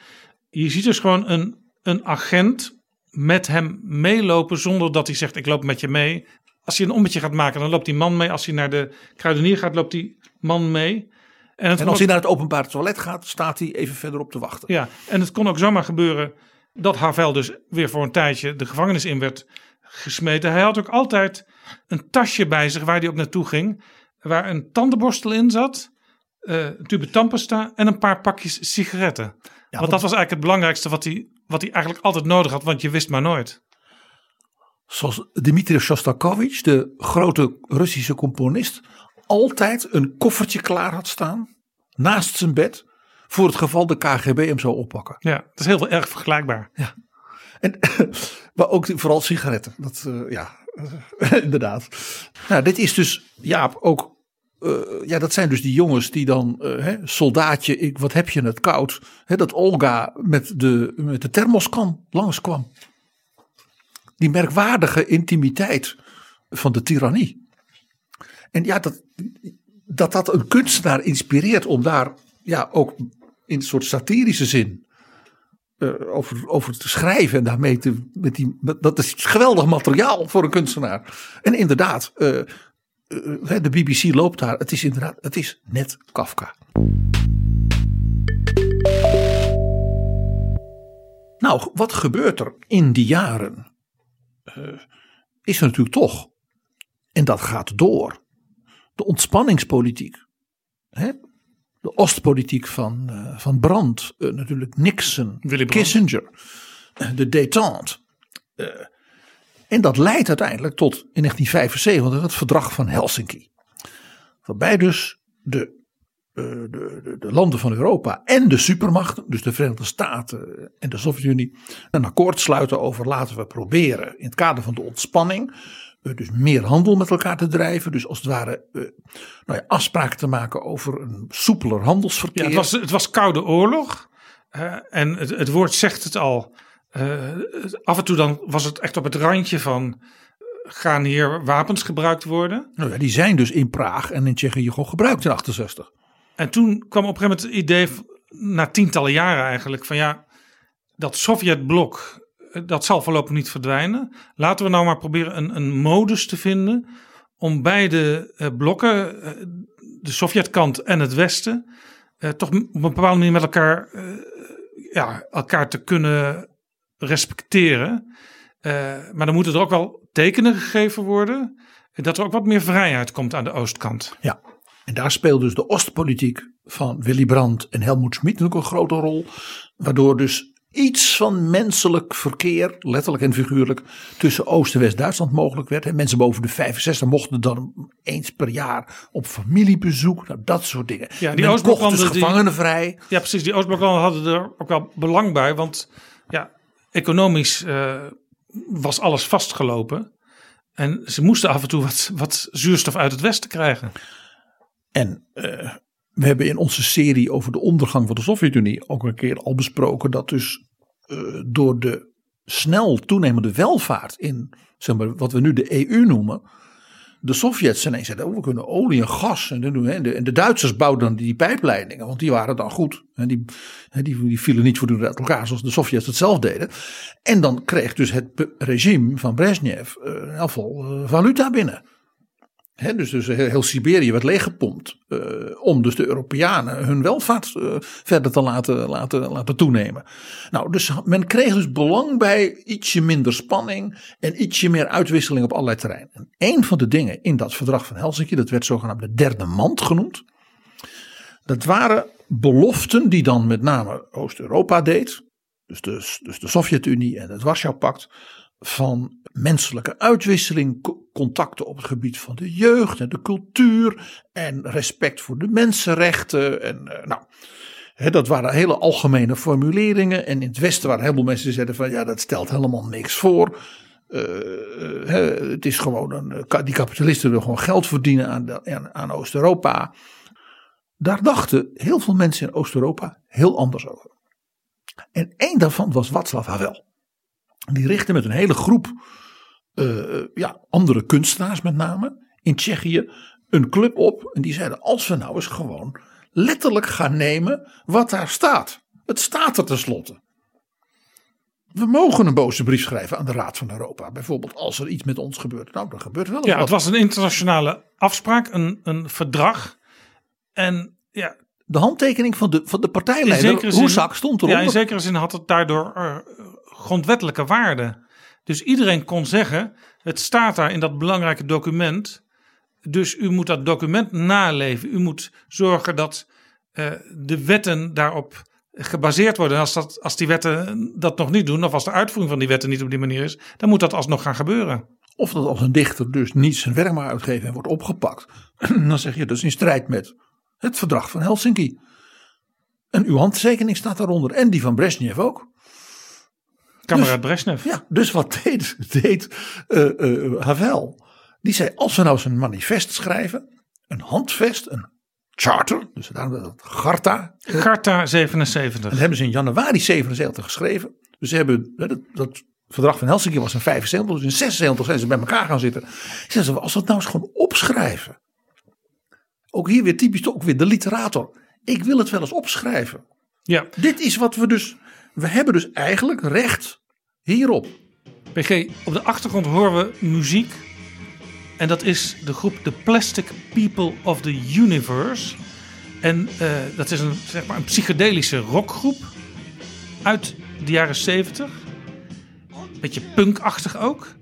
Je ziet dus gewoon een, een agent met hem meelopen zonder dat hij zegt: Ik loop met je mee. Als hij een ommetje gaat maken, dan loopt die man mee. Als hij naar de kruidenier gaat, loopt die man mee. En, en als hij naar het openbare toilet gaat, staat hij even verderop te wachten. Ja, en het kon ook zomaar gebeuren dat Havel dus weer voor een tijdje de gevangenis in werd gesmeten. Hij had ook altijd een tasje bij zich waar hij ook naartoe ging. Waar een tandenborstel in zat, uh, een tube tandpasta en een paar pakjes sigaretten. Ja, want, want dat was eigenlijk het belangrijkste wat hij, wat hij eigenlijk altijd nodig had, want je wist maar nooit. Zoals Dmitri Shostakovich, de grote Russische componist, altijd een koffertje klaar had staan naast zijn bed voor het geval de KGB hem zou oppakken. Ja, dat is heel veel erg vergelijkbaar. Ja. En, maar ook vooral sigaretten. Dat, uh, ja, inderdaad. Nou, dit is dus, Jaap, ook. Uh, ja, dat zijn dus die jongens die dan, uh, hè, soldaatje, ik, wat heb je het koud. Hè, dat Olga met de, met de thermoskan langskwam. Die merkwaardige intimiteit van de tirannie. En ja, dat, dat dat een kunstenaar inspireert om daar ja, ook in een soort satirische zin uh, over, over te schrijven. En daarmee te, met die, dat is geweldig materiaal voor een kunstenaar. En inderdaad, uh, uh, de BBC loopt daar. Het is inderdaad, het is net Kafka. Nou, wat gebeurt er in die jaren eh, is er natuurlijk toch, en dat gaat door, de ontspanningspolitiek. Hè? De Oostpolitiek van, eh, van Brandt, eh, natuurlijk Nixon. Kissinger, de détente. Eh, en dat leidt uiteindelijk tot in 1975 het verdrag van Helsinki. Waarbij dus de, de, de, de landen van Europa en de supermachten, dus de Verenigde Staten en de Sovjet-Unie, een akkoord sluiten over laten we proberen in het kader van de ontspanning. Eh, dus meer handel met elkaar te drijven. Dus als het ware eh, nou ja, afspraken te maken over een soepeler handelsverkeer. Ja, het, was, het was Koude Oorlog. en het, het woord zegt het al. Eh, af en toe dan was het echt op het randje van. Gaan hier wapens gebruikt worden? Nou ja, die zijn dus in Praag en in Tsjechië gewoon gebruikt in 68. En toen kwam op een gegeven moment het idee, na tientallen jaren eigenlijk, van ja, dat Sovjetblok, dat zal voorlopig niet verdwijnen. Laten we nou maar proberen een, een modus te vinden om beide eh, blokken, eh, de Sovjetkant en het Westen, eh, toch op een bepaalde manier met elkaar, ja, elkaar te kunnen respecteren. Maar dan moeten er ook wel tekenen gegeven worden. Dat er ook wat meer vrijheid komt aan de oostkant. Ja, en daar speelt dus de Oostpolitiek van Willy Brandt en Helmoet Schmid natuurlijk een grote rol. Waardoor dus iets van menselijk verkeer, letterlijk en figuurlijk, tussen Oost- en West-Duitsland mogelijk werd. En mensen boven de 65 mochten dan eens per jaar op familiebezoek, nou, dat soort dingen. Ja, die Oostbloklanden dus die- gevangenen vrij. Ja, precies. Die Oostbloklanden hadden er ook wel belang bij. Want ja, economisch eh, was alles vastgelopen. En ze moesten af en toe wat, wat zuurstof uit het westen krijgen. En eh, we hebben in onze serie over de ondergang van de Sovjet-Unie ook een keer al besproken dat dus eh, door de snel toenemende welvaart in zeg maar, wat we nu de EU noemen. De Sovjets ineens zeiden, oh, we kunnen olie en gas. En, doen, en, de, en de Duitsers bouwden dan die pijpleidingen, want die waren dan goed. En die, die, die vielen niet voortdurend uit elkaar, zoals de Sovjets het zelf deden. En dan kreeg dus het regime van Brezhnev eh, in eh, valuta binnen. Dus, dus heel, heel Siberië werd leeggepompt eh, om dus de Europeanen hun welvaart eh, verder te laten, laten, laten toenemen. Nou, dus men kreeg dus belang bij ietsje minder spanning en ietsje meer uitwisseling op allerlei terreinen. En een van de dingen in dat verdrag van Helsinki, dat werd zogenaamd de derde mand genoemd. Dat waren beloften die dan met name Oost-Europa deed. Dus de, dus de Sovjet-Unie en het Warschau-pact van menselijke uitwisseling, co- contacten op het gebied van de jeugd en de cultuur en respect voor de mensenrechten. En, eh, nou, dat waren hele algemene formuleringen. En in het Westen waren heel veel mensen die zeiden van ja, dat stelt helemaal niks voor. Eh, eh, het is gewoon een, die kapitalisten willen gewoon geld verdienen aan, aan, Oost-Europa. Daar dachten heel veel mensen in Oost-Europa heel anders over. En één daarvan was Václav Havel. Die richtte met een hele groep eh, ja, andere kunstenaars met name in Tsjechië een club op. En die zeiden als we nou eens gewoon letterlijk gaan nemen wat daar staat. Het staat er tenslotte. We mogen een boze brief schrijven aan de Raad van Europa. Bijvoorbeeld als er iets met ons gebeurt. Nou, dan gebeurt wel eens Ja, wat. het was een internationale afspraak, een, een verdrag. En ja, De handtekening van de, van de partijleider Roesak stond erop. ja, in zekere zin had het daardoor eh, grondwettelijke waarde. Dus iedereen kon zeggen, het staat daar in dat belangrijke document. Dus u moet dat document naleven. U moet zorgen dat eh, de wetten daarop gebaseerd worden. En als, dat, als die wetten dat nog niet doen, of als de uitvoering van die wetten niet op die manier is, dan moet dat alsnog gaan gebeuren. Of dat als een dichter dus niet zijn werk maar uitgeeft en wordt opgepakt. Dan zeg je is in strijd met het verdrag van Helsinki. En uw handtekening staat daaronder. En die van Brezhnev ook. Kameraad Brezhnev. Ja, dus wat deed, deed eh, eh, Havel? Die zei als we nou eens een manifest schrijven. Een handvest, een charter. Dus daarom dat Garta. Garta 77. Dat hebben ze in januari 77 geschreven. Dus ze hebben dat, dat verdrag van Helsinki was in 75, dus in 76 zijn ze bij elkaar gaan zitten. Zeiden ze, als we nou eens gewoon opschrijven. Ook hier weer typisch ook weer de literator. Ik wil het wel eens opschrijven. Ja, Dit is wat we dus. We hebben dus eigenlijk recht hierop. PG, op de achtergrond horen we muziek. En dat is de groep The Plastic People of the Universe. En eh, dat is een, zeg maar een psychedelische rockgroep uit de jaren 70. Beetje punkachtig ook.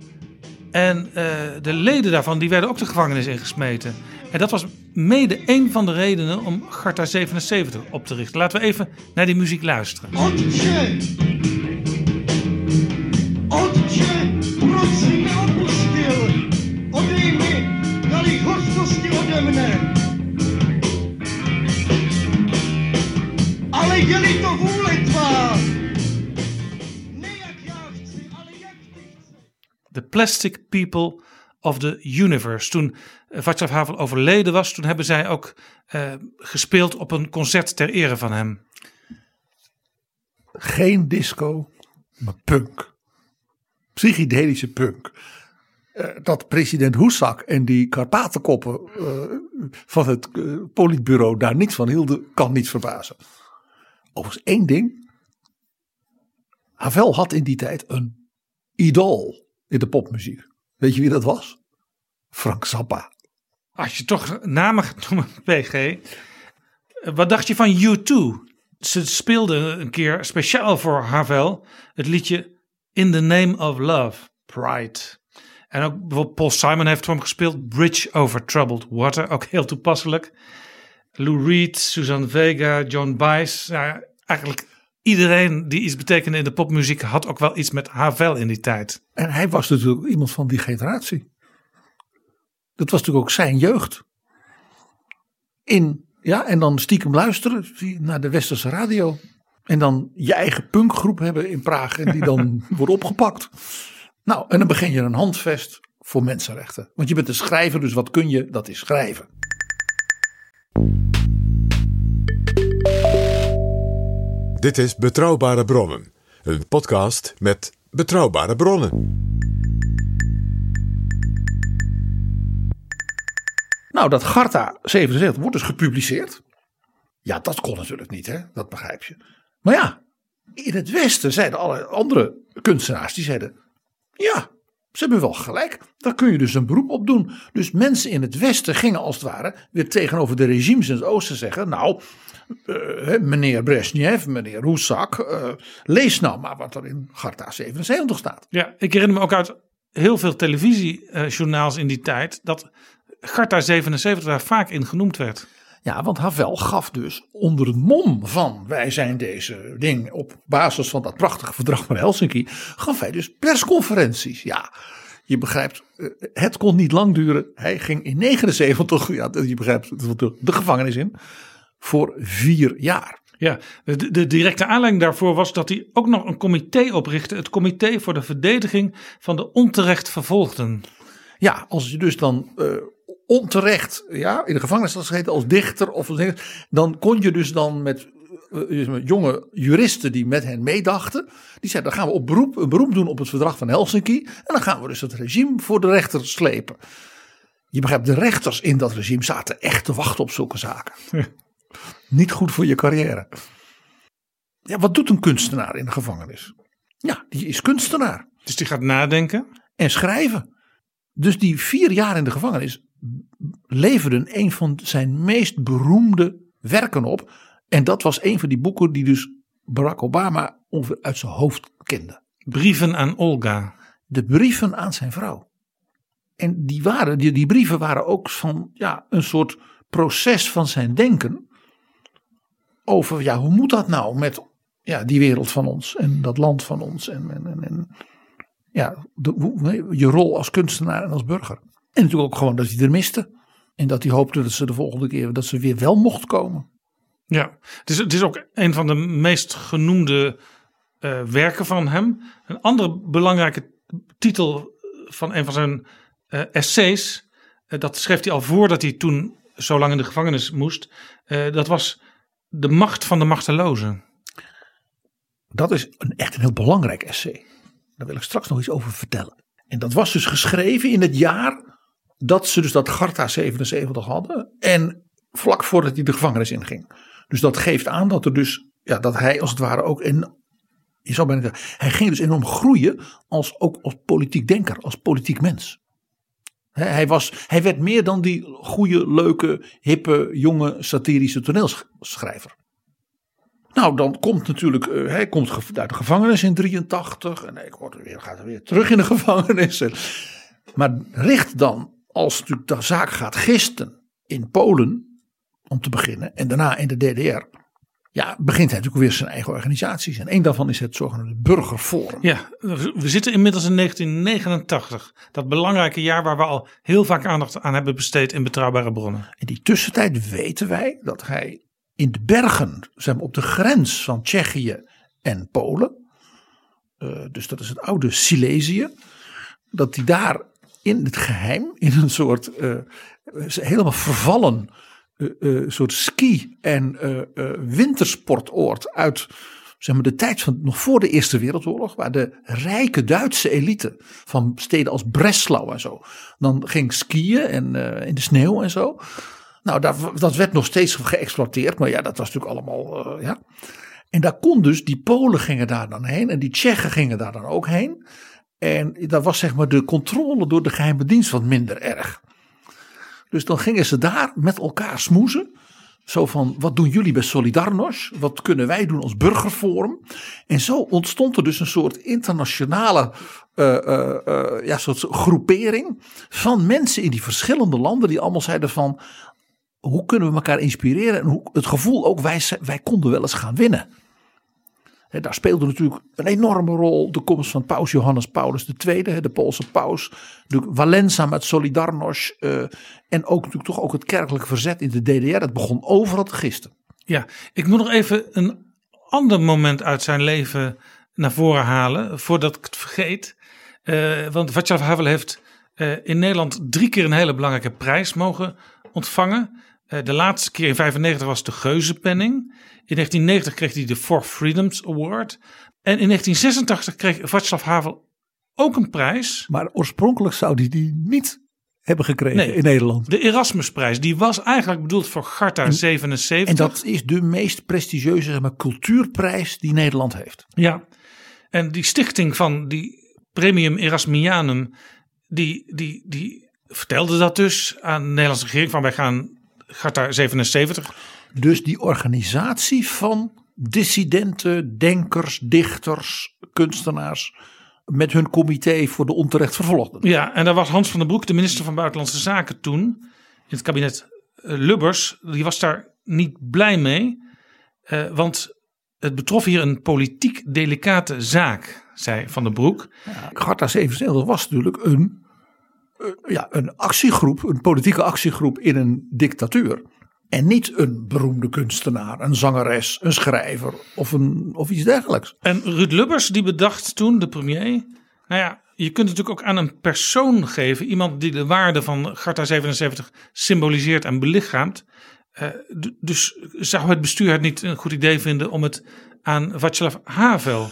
En eh, de leden daarvan die werden ook de gevangenis ingesmeten. En dat was mede een van de redenen om Garta 77 op te richten. Laten we even naar die muziek luisteren. The Plastic People of the Universe. Toen Václav Havel overleden was, toen hebben zij ook eh, gespeeld op een concert ter ere van hem. Geen disco, maar punk. Psychedelische punk. Eh, dat president Hoesak en die Karpatenkoppen eh, van het eh, politbureau daar niets van hielden, kan niet verbazen. Overigens één ding. Havel had in die tijd een idool in de popmuziek. Weet je wie dat was? Frank Zappa. Als je toch namen gaat noemen, PG. Wat dacht je van U2? Ze speelden een keer speciaal voor Havel het liedje In the Name of Love, Pride. En ook bijvoorbeeld Paul Simon heeft voor hem gespeeld. Bridge over Troubled Water, ook heel toepasselijk. Lou Reed, Suzanne Vega, John. Nou, eigenlijk iedereen die iets betekende in de popmuziek had ook wel iets met Havel in die tijd. En hij was natuurlijk iemand van die generatie. Dat was natuurlijk ook zijn jeugd. In, ja, en dan stiekem luisteren naar de westerse radio. En dan je eigen punkgroep hebben in Praag en die dan wordt opgepakt. Nou, en dan begin je een handvest voor mensenrechten. Want je bent een schrijver, dus wat kun je? Dat is schrijven. Dit is Betrouwbare Bronnen, een podcast met betrouwbare bronnen. Nou, dat Garta 77 wordt dus gepubliceerd. Ja, dat kon natuurlijk niet, hè? Dat begrijp je. Maar ja, in het Westen zeiden alle andere kunstenaars, die zeiden: ja, ze hebben wel gelijk. Daar kun je dus een beroep op doen. Dus mensen in het Westen gingen als het ware weer tegenover de regimes in het Oosten zeggen: nou, eh, meneer Brezhnev, meneer Roesak, eh, lees nou maar wat er in Garta 77 staat. Ja, ik herinner me ook uit heel veel televisiejournaals in die tijd dat Garta 77 daar vaak in genoemd werd. Ja, want Havel gaf dus onder het mom van wij zijn deze ding op basis van dat prachtige verdrag van Helsinki, gaf hij dus persconferenties. Ja, je begrijpt, eh, het kon niet lang duren. Hij ging in 79, ja, je begrijpt, de gevangenis in voor vier jaar. Ja, de, de directe aanleiding daarvoor was dat hij ook nog een comité oprichtte. Het Comité voor de Verdediging van de Onterecht Vervolgden. Ja, als je dus dan eh, onterecht ja, in de gevangenis had gezeten als dichter of als dan kon je dus dan met eh, met jonge juristen die met hen meedachten. Die zeiden, dan gaan we op beroep, een beroep doen op het verdrag van Helsinki. En dan gaan we dus het regime voor de rechter slepen. Je begrijpt, de rechters in dat regime zaten echt te wachten op zulke zaken. Niet goed voor je carrière. Ja, wat doet een kunstenaar in de gevangenis? Ja, die is kunstenaar Dus die gaat nadenken. en schrijven. Dus die vier jaar in de gevangenis leverden een van zijn meest beroemde werken op. En dat was een van die boeken die dus Barack Obama ongeveer uit zijn hoofd kende. Brieven aan Olga. De brieven aan zijn vrouw. En die, waren, die, die brieven waren ook van ja, een soort proces van zijn denken. Over ja, hoe moet dat nou met ja, die wereld van ons en dat land van ons. En, en, en, en ja, de, je rol als kunstenaar en als burger. En natuurlijk ook gewoon dat hij er miste. En dat hij hoopte dat ze de volgende keer dat ze weer wel mocht komen. Ja, het is, het is ook een van de meest genoemde eh, werken van hem. Een andere belangrijke titel van een van zijn eh, essays, eh, dat schreef hij al voordat hij toen zo lang in de gevangenis moest. Dat was De Macht van de Machtelozen. Dat is een, echt een heel belangrijk essay. Daar wil ik straks nog iets over vertellen. En dat was dus geschreven in het jaar dat ze dus dat Garta 77 hadden. En vlak voordat hij de gevangenis inging. Dus dat geeft aan dat er dus, ja, dat hij als het ware ook in, je zou bijna zeggen, hij ging dus enorm groeien als ook als politiek denker, als politiek mens. Hij, was, hij werd meer dan die goede, leuke, hippe, jonge, satirische toneelschrijver. Nou, dan komt natuurlijk, eh, hij komt uit de gevangenis in 83 en hij wordt weer, gaat weer terug in de gevangenis. En Maar richt dan, als natuurlijk de zaak gaat gisten in Polen, om te beginnen, en daarna in de DDR, ja, begint hij natuurlijk weer zijn eigen organisaties. En een daarvan is het zogenaamde Burgerforum. Ja, we zitten inmiddels in 1989. Dat belangrijke jaar waar we al heel vaak aandacht aan hebben besteed in betrouwbare bronnen. In die tussentijd weten wij dat hij in de bergen, zeg maar op de grens van Tsjechië en Polen, eh, dus dat is het oude Silesië, dat hij daar in het geheim, in een soort eh, helemaal vervallen eh, soort ski- en wintersportoord uit zeg maar, de tijd van nog voor de Eerste Wereldoorlog, waar de rijke Duitse elite van steden als Breslau en zo, dan ging skiën en in de sneeuw en zo. Nou, dat werd nog steeds geëxploiteerd, maar ja, dat was natuurlijk allemaal, ja. En daar kon dus, die Polen gingen daar dan heen en die Tsjechen gingen daar dan ook heen. En daar was zeg maar de controle door de geheime dienst wat minder erg. Dus dan gingen ze daar met elkaar smoezen. Zo van, wat doen jullie bij Solidarność? Wat kunnen wij doen als burgerforum? En zo ontstond er dus een soort internationale eh, eh, eh, ja, soort groepering van mensen in die verschillende landen die allemaal zeiden van, hoe kunnen we elkaar inspireren? En hoe, het gevoel ook, wij, wij konden wel eens gaan winnen. Daar speelde natuurlijk een enorme rol de komst van paus Johannes Paulus II, de Poolse paus. De Valenza met Solidarność. eh, en ook natuurlijk toch ook het kerkelijke verzet in de DDR. Dat begon overal te gisten. Ja, ik moet nog even een ander moment uit zijn leven naar voren halen, voordat ik het vergeet. Eh, want Václav Havel heeft eh, in Nederland drie keer een hele belangrijke prijs mogen ontvangen. Eh, de laatste keer in 95 was de Geuzenpenning. In 1990 kreeg hij de Four Freedoms Award. En in 1986 kreeg Václav Havel ook een prijs. Maar oorspronkelijk zou die die niet hebben gekregen Nee. in Nederland. De Erasmusprijs. Die was eigenlijk bedoeld voor Garta 77. En dat is de meest prestigieuze zeg maar, cultuurprijs die Nederland heeft. Ja, en die stichting van die Premium Erasmianum, die, die, die vertelde dat dus aan de Nederlandse regering van wij gaan Garta 77. Dus die organisatie van dissidenten, denkers, dichters, kunstenaars. met hun comité voor de onterecht vervolgden. Ja, en daar was Hans van den Broek, de minister van Buitenlandse Zaken toen, in het kabinet eh, Lubbers, die was daar niet blij mee, eh, want het betrof hier een politiek delicate zaak, zei Van den Broek. Garta 77 was natuurlijk een, ja, een actiegroep, een politieke actiegroep in een dictatuur. En niet een beroemde kunstenaar, een zangeres, een schrijver of, een, of iets dergelijks. En Ruud Lubbers die bedacht toen, de premier, nou ja, je kunt het natuurlijk ook aan een persoon geven. Iemand die de waarde van Garta 77 symboliseert en belichaamt. Eh, dus zou het bestuur het niet een goed idee vinden om het aan Václav Havel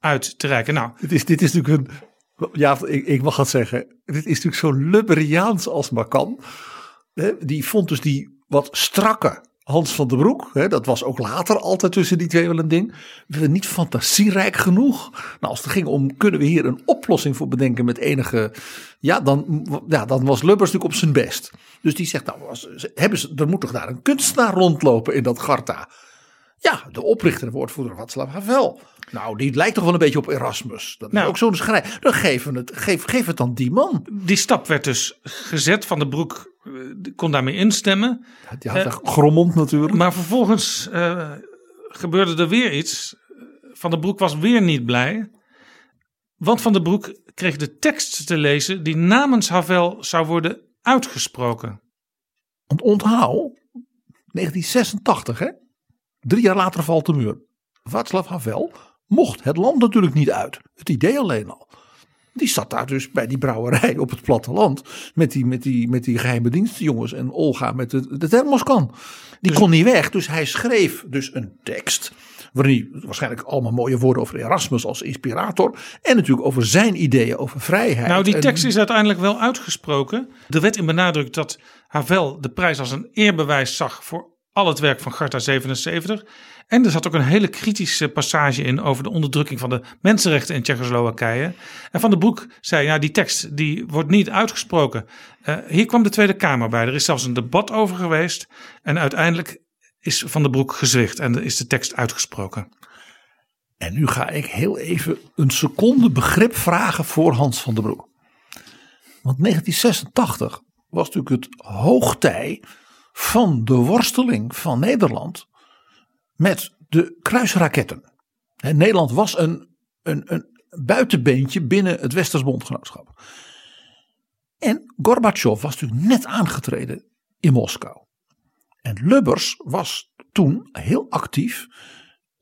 uit te reiken? Nou, Dit is, dit is natuurlijk een. Ja, ik, ik mag het zeggen. Dit is natuurlijk zo Lubberiaans als maar kan. Die vond dus die wat strakke Hans van den Broek. Dat was ook later altijd tussen die twee wel een ding. We niet fantasierijk genoeg. Nou, als het ging om kunnen we hier een oplossing voor bedenken met enige. Ja, dan, ja, dan was Lubbers natuurlijk op zijn best. Dus die zegt, nou, was, hebben ze, er moet toch daar een kunstenaar rondlopen in dat Garta. Ja, de oprichter en woordvoerder Václav Havel. Nou, die lijkt toch wel een beetje op Erasmus. Dat is Nou. ook zo'n schrijver. Dan geven we het, geef, geef het dan die man. die stap werd dus gezet. Van den Broek eh, kon daarmee instemmen. Die had echt grommend natuurlijk. Maar vervolgens eh, gebeurde er weer iets. Van den Broek was weer niet blij. Want Van den Broek kreeg de tekst te lezen die namens Havel zou worden uitgesproken. Want onthoud, 1986 hè. Drie jaar later valt de muur. Václav Havel mocht het land natuurlijk niet uit. Het idee alleen al. Die zat daar dus bij die brouwerij op het platteland. Met die, met die, met die geheime dienstjongens en Olga met de, de thermoskan. Die kon niet weg. Dus hij schreef dus een tekst. Waarin hij waarschijnlijk allemaal mooie woorden over Erasmus als inspirator. En natuurlijk over zijn ideeën over vrijheid. Nou, die En- tekst is uiteindelijk wel uitgesproken. Er werd in benadrukt dat Havel de prijs als een eerbewijs zag voor al het werk van Garta 77. En er zat ook een hele kritische passage in over de onderdrukking van de mensenrechten in Tsjechoslowakije. En Van den Broek zei, ja, die tekst die wordt niet uitgesproken. Eh, hier kwam de Tweede Kamer bij. Er is zelfs een debat over geweest. En uiteindelijk is Van den Broek gezwicht en is de tekst uitgesproken. En nu ga ik heel even een seconde begrip vragen voor Hans van der Broek. Want 1986 was natuurlijk het hoogtij van de worsteling van Nederland met de kruisraketten. Nederland was een, een, een buitenbeentje binnen het Westers bondgenootschap. En Gorbachev was natuurlijk net aangetreden in Moskou. En Lubbers was toen heel actief,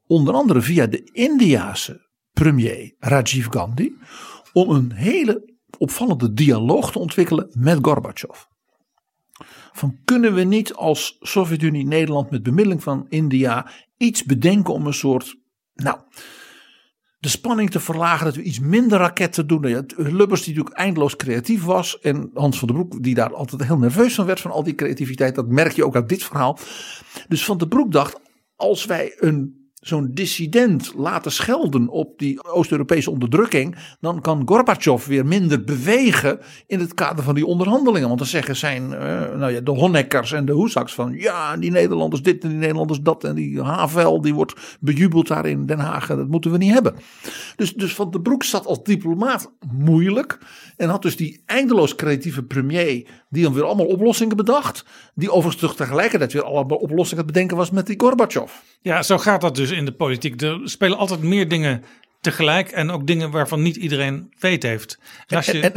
onder andere via de Indiase premier Rajiv Gandhi, om een hele opvallende dialoog te ontwikkelen met Gorbachev. Van kunnen we niet als Sovjet-Unie Nederland met bemiddeling van India iets bedenken om een soort, nou, de spanning te verlagen, dat we iets minder raketten doen. Nou Lubbers die natuurlijk eindeloos creatief was en Hans van den Broek die daar altijd heel nerveus van werd van al die creativiteit. Dat merk je ook uit dit verhaal. Dus Van den Broek dacht, als wij een zo'n dissident laten schelden op die Oost-Europese onderdrukking, dan kan Gorbachev weer minder bewegen in het kader van die onderhandelingen. Want dan zeggen zijn eh, nou ja, de Honeckers en de Hoesaks van ja, die Nederlanders dit en die Nederlanders dat en die Havel die wordt bejubeld daar in Den Haag dat moeten we niet hebben. Dus, dus Van den Broek zat als diplomaat moeilijk en had dus die eindeloos creatieve premier die dan weer allemaal oplossingen bedacht, die overigens tegelijkertijd weer allemaal oplossingen bedenken was met die Gorbachev. Ja, zo gaat dat dus in de politiek. Er spelen altijd meer dingen tegelijk en ook dingen waarvan niet iedereen weet heeft. En als je, En,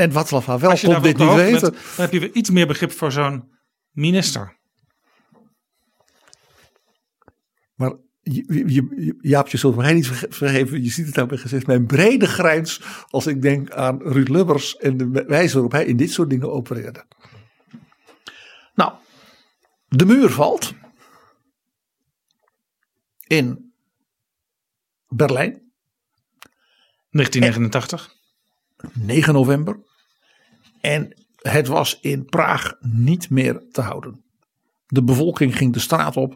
je kon daar dit niet weten. bent, dan heb je weer iets meer begrip voor zo'n minister. Maar je, je, je- Jaapje zult mij niet verge- vergeven. Je ziet het aan mijn gezicht. Mijn brede grijns als ik denk aan Ruud Lubbers en de wijze waarop hij in dit soort dingen opereerde. Nou, de muur valt in Berlijn, 1989. 9 november. En het was in Praag niet meer te houden. De bevolking ging de straat op.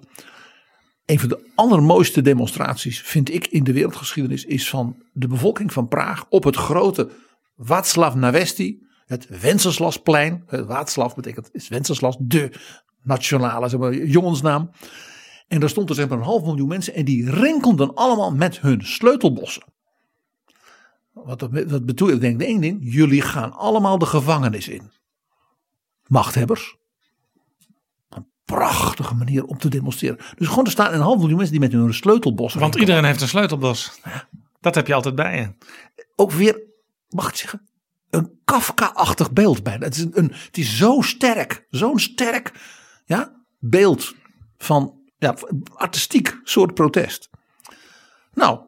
Een van de allermooiste demonstraties, vind ik, in de wereldgeschiedenis, is van de bevolking van Praag op het grote Václav Nawesti, het Wenceslasplein. Het Václav betekent, is Wenceslas de nationale zeg maar, jongensnaam. En daar stond er zeg maar een half miljoen mensen en die rinkelden allemaal met hun sleutelbossen. Wat, dat- wat bedoel ik? denk één ding. Jullie gaan allemaal de gevangenis in. Machthebbers. Een prachtige manier om te demonstreren. Dus gewoon er staan een half miljoen mensen die met hun sleutelbos. Want rinkelden. iedereen heeft een sleutelbos. Dat heb je altijd bij je. Ook weer, mag ik zeggen, een Kafka-achtig beeld bijna. Het is, een- het is zo sterk. Zo'n sterk ja, beeld van ja, artistiek soort protest. Nou,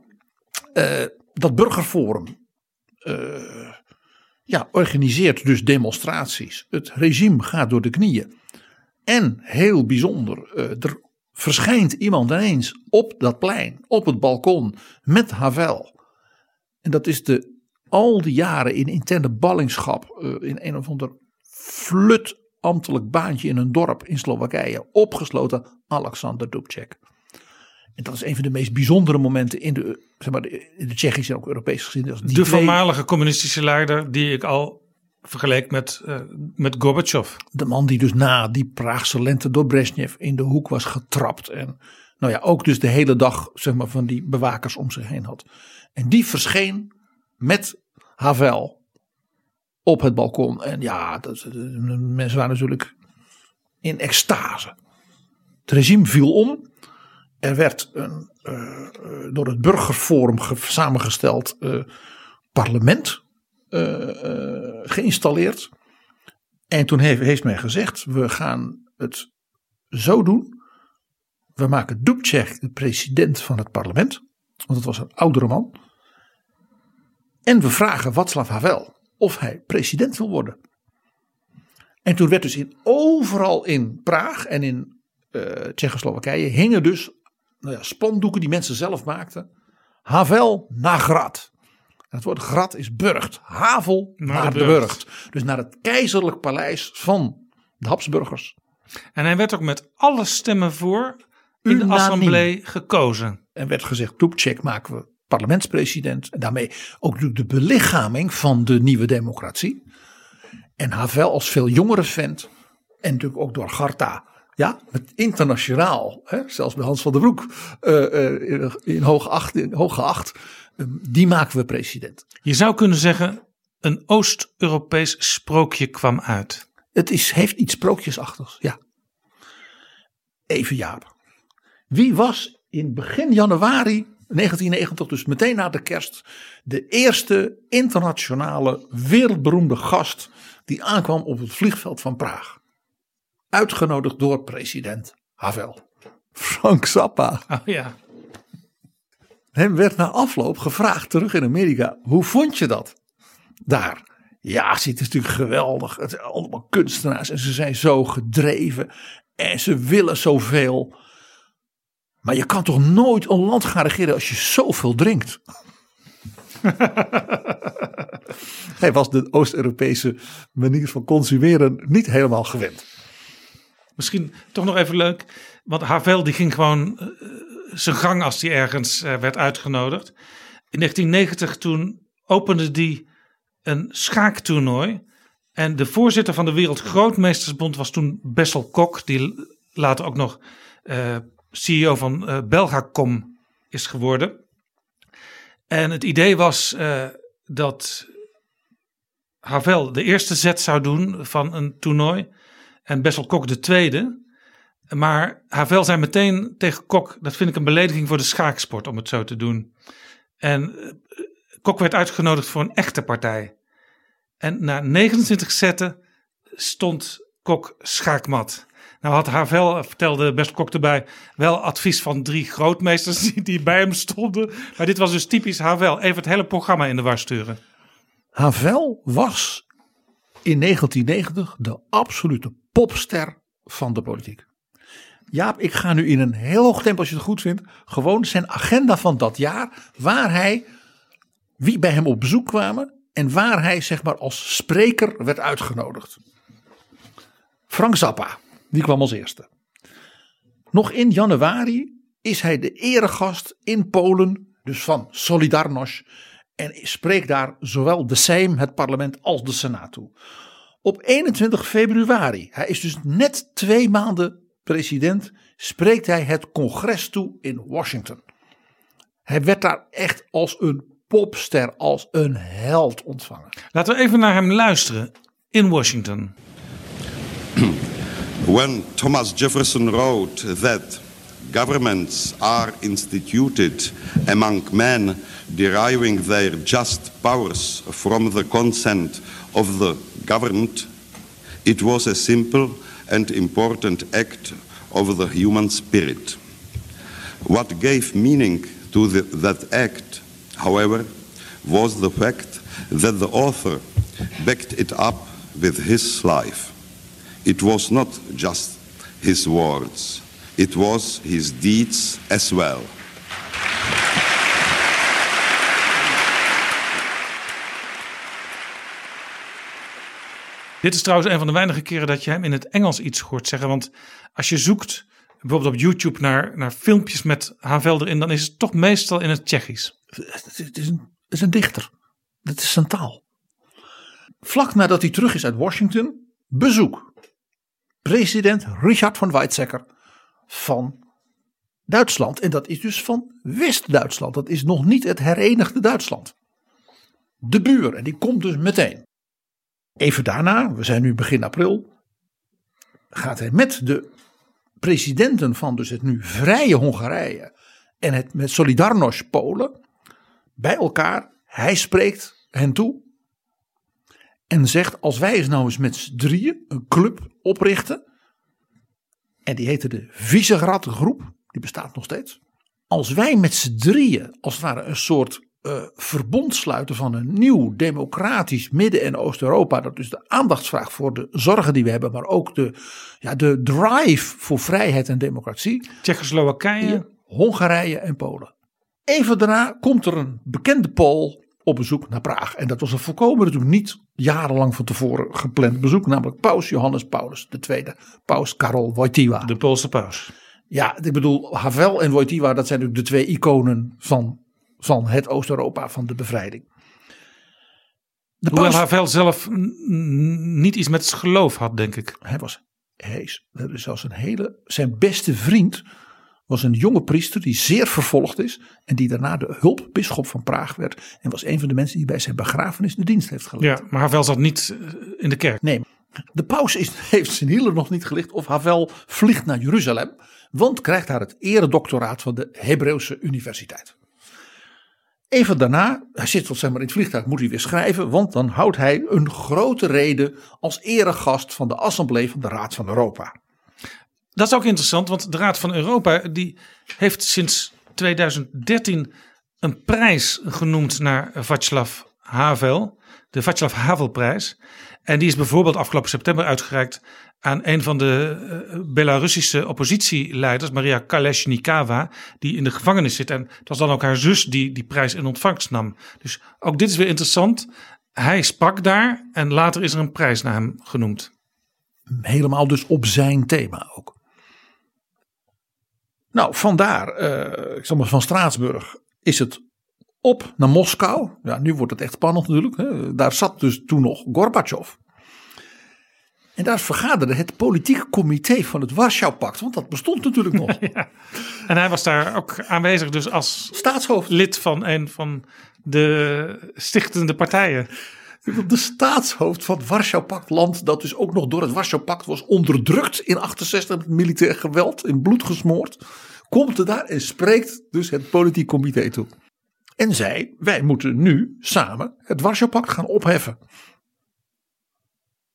eh, dat burgerforum eh, ja, organiseert dus demonstraties. Het regime gaat door de knieën. En heel bijzonder, eh, er verschijnt iemand ineens op dat plein, op het balkon, met Havel. En dat is de al die jaren in interne ballingschap, in een of ander flut ambtelijk baantje in een dorp in Slowakije, opgesloten Alexander Dubček. En dat is een van de meest bijzondere momenten in de, zeg maar, in de Tsjechische en ook Europese geschiedenis. Die De twee- voormalige communistische leider die ik al vergeleek met, eh, met Gorbachev. de man die dus na die Praagse lente door Brezhnev in de hoek was getrapt. En nou ja, ook dus de hele dag zeg maar, van die bewakers om zich heen had. En die verscheen met Havel op het balkon. En ja, dat, mensen waren natuurlijk in extase. Het regime viel om. Er werd een eh, eh, door het burgerforum ge- samengesteld eh, parlement geïnstalleerd. En toen heeft, heeft men gezegd: we gaan het zo doen. We maken Dubček de president van het parlement. Want het was een oudere man. En we vragen Václav Havel of hij president wil worden. En toen werd dus in, overal in Praag en in eh Tsjechoslowakije hingen dus nou ja, spandoeken die mensen zelf maakten. Havel naar Grad. En het woord Grad is burgt. Havel naar, de de burcht. burcht. Dus naar het keizerlijk paleis van de Habsburgers. En hij werd ook met alle stemmen voor in de assemblee gekozen. En werd gezegd, Dubček maken we parlementspresident. En daarmee ook natuurlijk de belichaming van de nieuwe democratie. En Havel als veel jongere vent. En natuurlijk ook door Garta. Ja, het internationaal. Hè, zelfs bij Hans van der Broek. eh, in, hoog acht, in hoog geacht. eh, die maken we president. Je zou kunnen zeggen een Oost-Europees sprookje kwam uit. Het is, heeft iets sprookjesachtigs, ja. Even Jaap. Wie was in begin januari 1990, dus meteen na de kerst, de eerste internationale wereldberoemde gast die aankwam op het vliegveld van Praag? Uitgenodigd door president Havel. Frank Zappa. Oh ja. Hem werd na afloop gevraagd terug in Amerika: hoe vond je dat? Daar. Ja, het is natuurlijk geweldig. Het zijn allemaal kunstenaars en ze zijn zo gedreven en ze willen zoveel. Maar je kan toch nooit een land gaan regeren als je zoveel drinkt? Hij was de Oost-Europese manier van consumeren niet helemaal gewend. Misschien toch nog even leuk. Want Havel die ging gewoon eh, zijn gang als hij ergens eh, werd uitgenodigd. In 1990 toen opende die een schaaktoernooi. En de voorzitter van de Wereld Grootmeestersbond was toen Bessel Kok. Die later ook nog eh, CEO van eh, Belgacom is geworden. En het idee was eh, dat Havel de eerste set zou doen van een toernooi. En Bessel Kok de tweede. Maar Havel zei meteen tegen Kok: dat vind ik een belediging voor de schaaksport om het zo te doen. En eh, Kok werd uitgenodigd voor een echte partij. En na 29 zetten stond Kok schaakmat. Nou had Havel, vertelde Bessel Kok erbij, wel advies van drie grootmeesters die, die bij hem stonden. Maar dit was dus typisch Havel. Even het hele programma in de war sturen. Havel was in 1990 de absolute popster van de politiek. Jaap, ik ga nu in een heel hoog tempo, als je het goed vindt, gewoon zijn agenda van dat jaar, waar hij, wie bij hem op bezoek kwamen en waar hij zeg maar als spreker werd uitgenodigd. Frank Zappa, die kwam als eerste. Nog in januari is hij de eregast in Polen, dus van Solidarność, en spreekt daar zowel de Sejm, het parlement, als de Senaat toe. Op 21 februari, hij is dus net twee maanden president, spreekt hij het congres toe in Washington. Hij werd daar echt als een popster, als een held ontvangen. Laten we even naar hem luisteren in Washington. When Thomas Jefferson wrote that governments are instituted among men deriving their just powers from the consent of the governed, it was a simple and important act of the human spirit. What gave meaning to the, that act, however, was the fact that the author backed it up with his life. It was not just his words, it was his deeds as well. Dit is trouwens een van de weinige keren dat je hem in het Engels iets hoort zeggen. Want als je zoekt bijvoorbeeld op YouTube naar, naar filmpjes met Havel erin, dan is het toch meestal in het Tsjechisch. Het is een, het is een dichter. Het is zijn taal. Vlak nadat hij terug is uit Washington, bezoek. President Richard van Weizsäcker van Duitsland. En dat is dus van West-Duitsland. Dat is nog niet het herenigde Duitsland. De buur. En die komt dus meteen. Even daarna, we zijn nu begin april, gaat hij met de presidenten van dus het nu vrije Hongarije en het met Solidarność Polen bij elkaar. Hij spreekt hen toe en zegt als wij eens nou eens met z'n drieën een club oprichten en die heette de Visegrad groep, die bestaat nog steeds. Als wij met z'n drieën als het ware een soort uh, verbond sluiten van een nieuw democratisch Midden- en Oost-Europa. Dat dus de aandacht vraagt voor de zorgen die we hebben, maar ook de, ja, de drive voor vrijheid en democratie. Tsjechoslowakije. Hongarije en Polen. Even daarna komt er een bekende Pool op bezoek naar Praag. En dat was een volkomen natuurlijk niet jarenlang van tevoren gepland bezoek. Namelijk paus Johannes Paulus II. Paus Karol Wojtyła. De Poolse paus. Ja, ik bedoel Havel en Wojtyła dat zijn natuurlijk de twee iconen van van het Oost-Europa van de bevrijding. De Hoewel Havel zelf niet iets met geloof had, denk ik. Hij was, hij is zelfs een hele, zijn beste vriend was een jonge priester die zeer vervolgd is. En die daarna de hulpbisschop van Praag werd. En was een van de mensen die bij zijn begrafenis de dienst heeft geleid. Ja, maar Havel zat niet eh, in de kerk. Nee, de paus is, heeft zijn hielen nog niet gelicht of Havel vliegt naar Jeruzalem. Want krijgt daar het eredoctoraat van de Hebreeuwse Universiteit. Even daarna, hij zit tot zeg maar in het vliegtuig, moet hij weer schrijven. Want dan houdt hij een grote reden als eregast van de Assemblee van de Raad van Europa. Dat is ook interessant, want de Raad van Europa die heeft sinds 2013 een prijs genoemd naar Václav Havel. De Václav Havelprijs. En die is bijvoorbeeld afgelopen september uitgereikt aan een van de uh, Belarussische oppositieleiders, Maria Kalesnikava, die in de gevangenis zit. En het was dan ook haar zus die die prijs in ontvangst nam. Dus ook dit is weer interessant. Hij sprak daar en later is er een prijs naar hem genoemd. Helemaal dus op zijn thema ook. Nou, vandaar, uh, ik zal maar van Straatsburg, is het op naar Moskou. Ja, nu wordt het echt spannend natuurlijk. Hè. Daar zat dus toen nog Gorbachev. En daar vergaderde het politieke comité van het Warschau-pact. Want dat bestond natuurlijk nog. Ja. En hij was daar ook aanwezig dus als Staatshoofd. lid van een van de stichtende partijen. De staatshoofd van het Warschau-pact land. Dat dus ook nog door het Warschau-pact was onderdrukt in 68. Met militair geweld. In bloed gesmoord. Komt er daar en spreekt dus het politiek comité toe. En zei, wij moeten nu samen het Warschau-pact gaan opheffen.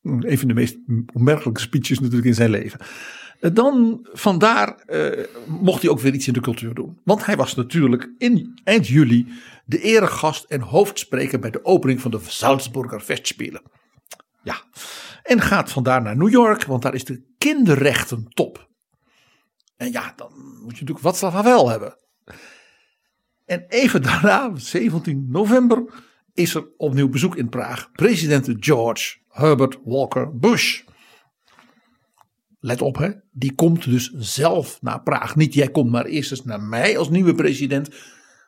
Een van de meest opmerkelijke speeches natuurlijk in zijn leven. Dan vandaar eh, mocht hij ook weer iets in de cultuur doen. Want hij was natuurlijk in eind juli de eregast en hoofdspreker bij de opening van de Salzburger Festspielen. Ja, en gaat vandaar naar New York, want daar is de kinderrechtentop. En ja, dan moet je natuurlijk Václav Havel hebben. En even daarna, 17 november, is er opnieuw bezoek in Praag. President George Herbert Walker Bush. Let op, hè? die komt dus zelf naar Praag. Niet jij komt maar eerst eens naar mij als nieuwe president.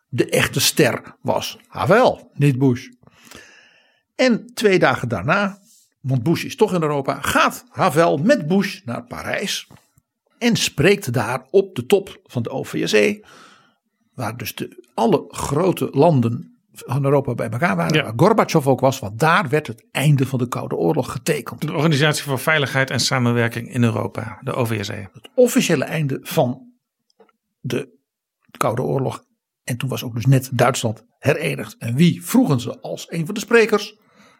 De echte ster was Havel, niet Bush. En twee dagen daarna, want Bush is toch in Europa, gaat Havel met Bush naar Parijs. En spreekt daar op de top van de OVSE. Waar dus de, alle grote landen van Europa bij elkaar waren. Ja. Waar Gorbachev ook was, want daar werd het einde van de Koude Oorlog getekend. De Organisatie voor Veiligheid en Samenwerking in Europa, de OVSE. Het officiële einde van de Koude Oorlog. En toen was ook dus net Duitsland herenigd. En wie vroegen ze als een van de sprekers?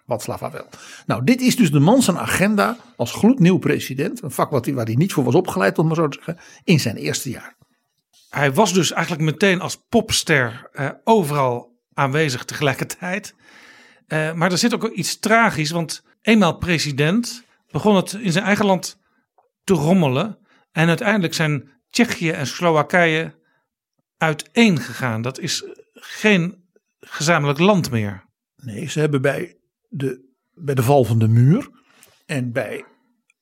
Václav Havel. Nou, dit is dus de man zijn agenda als gloednieuw president. Een vak wat hij, waar hij niet voor was opgeleid, om maar zo te zeggen, in zijn eerste jaar. Hij was dus eigenlijk meteen als popster eh, overal aanwezig tegelijkertijd. Eh, maar er zit ook iets tragisch, want eenmaal president begon het in zijn eigen land te rommelen. En uiteindelijk zijn Tsjechië en Slowakije uiteen gegaan. Dat is geen gezamenlijk land meer. Nee, ze hebben bij de, bij de val van de muur en bij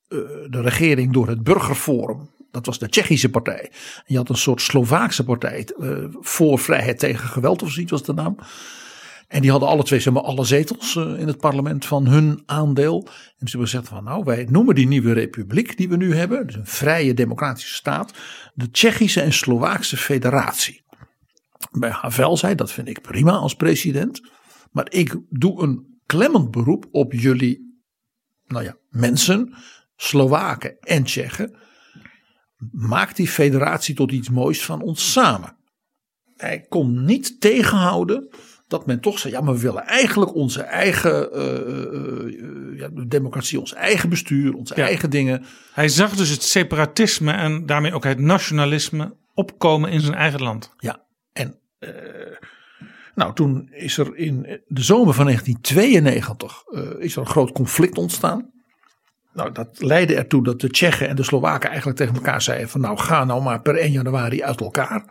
eh, de regering door het burgerforum, dat was de Tsjechische partij. Je had een soort Slovaakse partij eh, voor vrijheid tegen geweld of zoiets was de naam. En die hadden alle twee zeg maar, alle zetels eh, in het parlement van hun aandeel. En ze hebben gezegd van nou wij noemen die nieuwe republiek die we nu hebben, dus een vrije democratische staat, de Tsjechische en Slovaakse federatie. Bij Havel zei dat vind ik prima als president. Maar ik doe een klemmend beroep op jullie nou ja, mensen, Slowaken en Tsjechen. Maak die federatie tot iets moois van ons samen. Hij kon niet tegenhouden dat men toch zei: ja, maar we willen eigenlijk onze eigen uh, uh, ja, democratie, ons eigen bestuur, onze Ja. eigen dingen. Hij zag dus het separatisme en daarmee ook het nationalisme opkomen in zijn eigen land. Ja, en eh, nou, toen is er in de zomer van 1992 eh, is er een groot conflict ontstaan. Nou, dat leidde ertoe dat de Tsjechen en de Slowaken eigenlijk tegen elkaar zeiden van nou ga nou maar per 1 januari uit elkaar.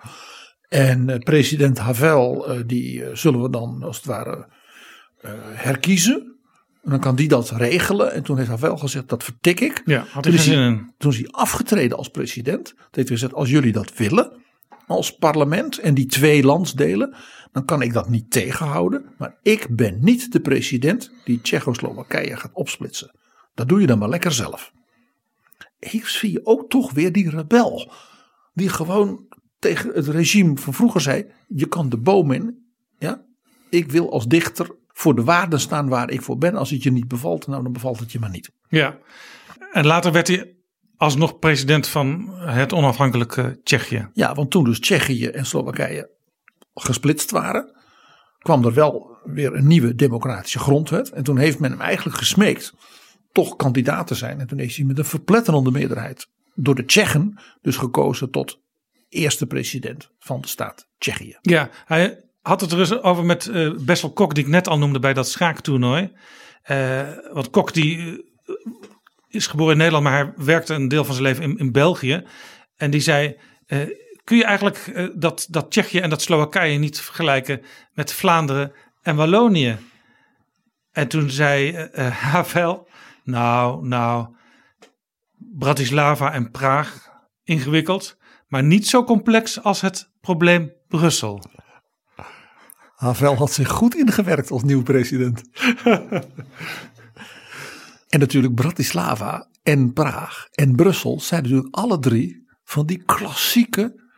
En eh, president Havel, eh, die eh, zullen we dan als het ware herkiezen. En dan kan die dat regelen. En toen heeft Havel gezegd dat vertik ik. Ja, had Toen is hij- toen is hij afgetreden als president. Toen heeft hij gezegd: als jullie dat willen, als parlement en die twee landsdelen, dan kan ik dat niet tegenhouden. Maar ik ben niet de president die Tsjechoslowakije gaat opsplitsen. Dat doe je dan maar lekker zelf. Hier zie je ook toch weer die rebel. Die gewoon tegen het regime van vroeger zei: je kan de boom in. Ja, ik wil als dichter voor de waarden staan waar ik voor ben. Als het je niet bevalt, nou dan bevalt het je maar niet. Ja. En later werd hij alsnog president van het onafhankelijke Tsjechië. Ja, want toen dus Tsjechië en Slowakije gesplitst waren, kwam er wel weer een nieuwe democratische grondwet. En toen heeft men hem eigenlijk gesmeekt toch kandidaat te zijn. En toen is hij met een verpletterende meerderheid door de Tsjechen dus gekozen tot eerste president van de staat Tsjechië. Ja, hij had het er eens over met eh, Bessel Kok, die ik net al noemde bij dat schaaktoernooi. Eh, want Kok die eh, is geboren in Nederland, maar hij werkte een deel van zijn leven in, in België. En die zei, kun je eigenlijk dat, dat Tsjechië en dat Slowakije niet vergelijken met Vlaanderen en Wallonië? En toen zei Havel, nou, nou, Bratislava en Praag, ingewikkeld, maar niet zo complex als het probleem Brussel. Havel had zich goed ingewerkt als nieuwe president. en natuurlijk Bratislava en Praag en Brussel zijn natuurlijk alle drie van die klassieke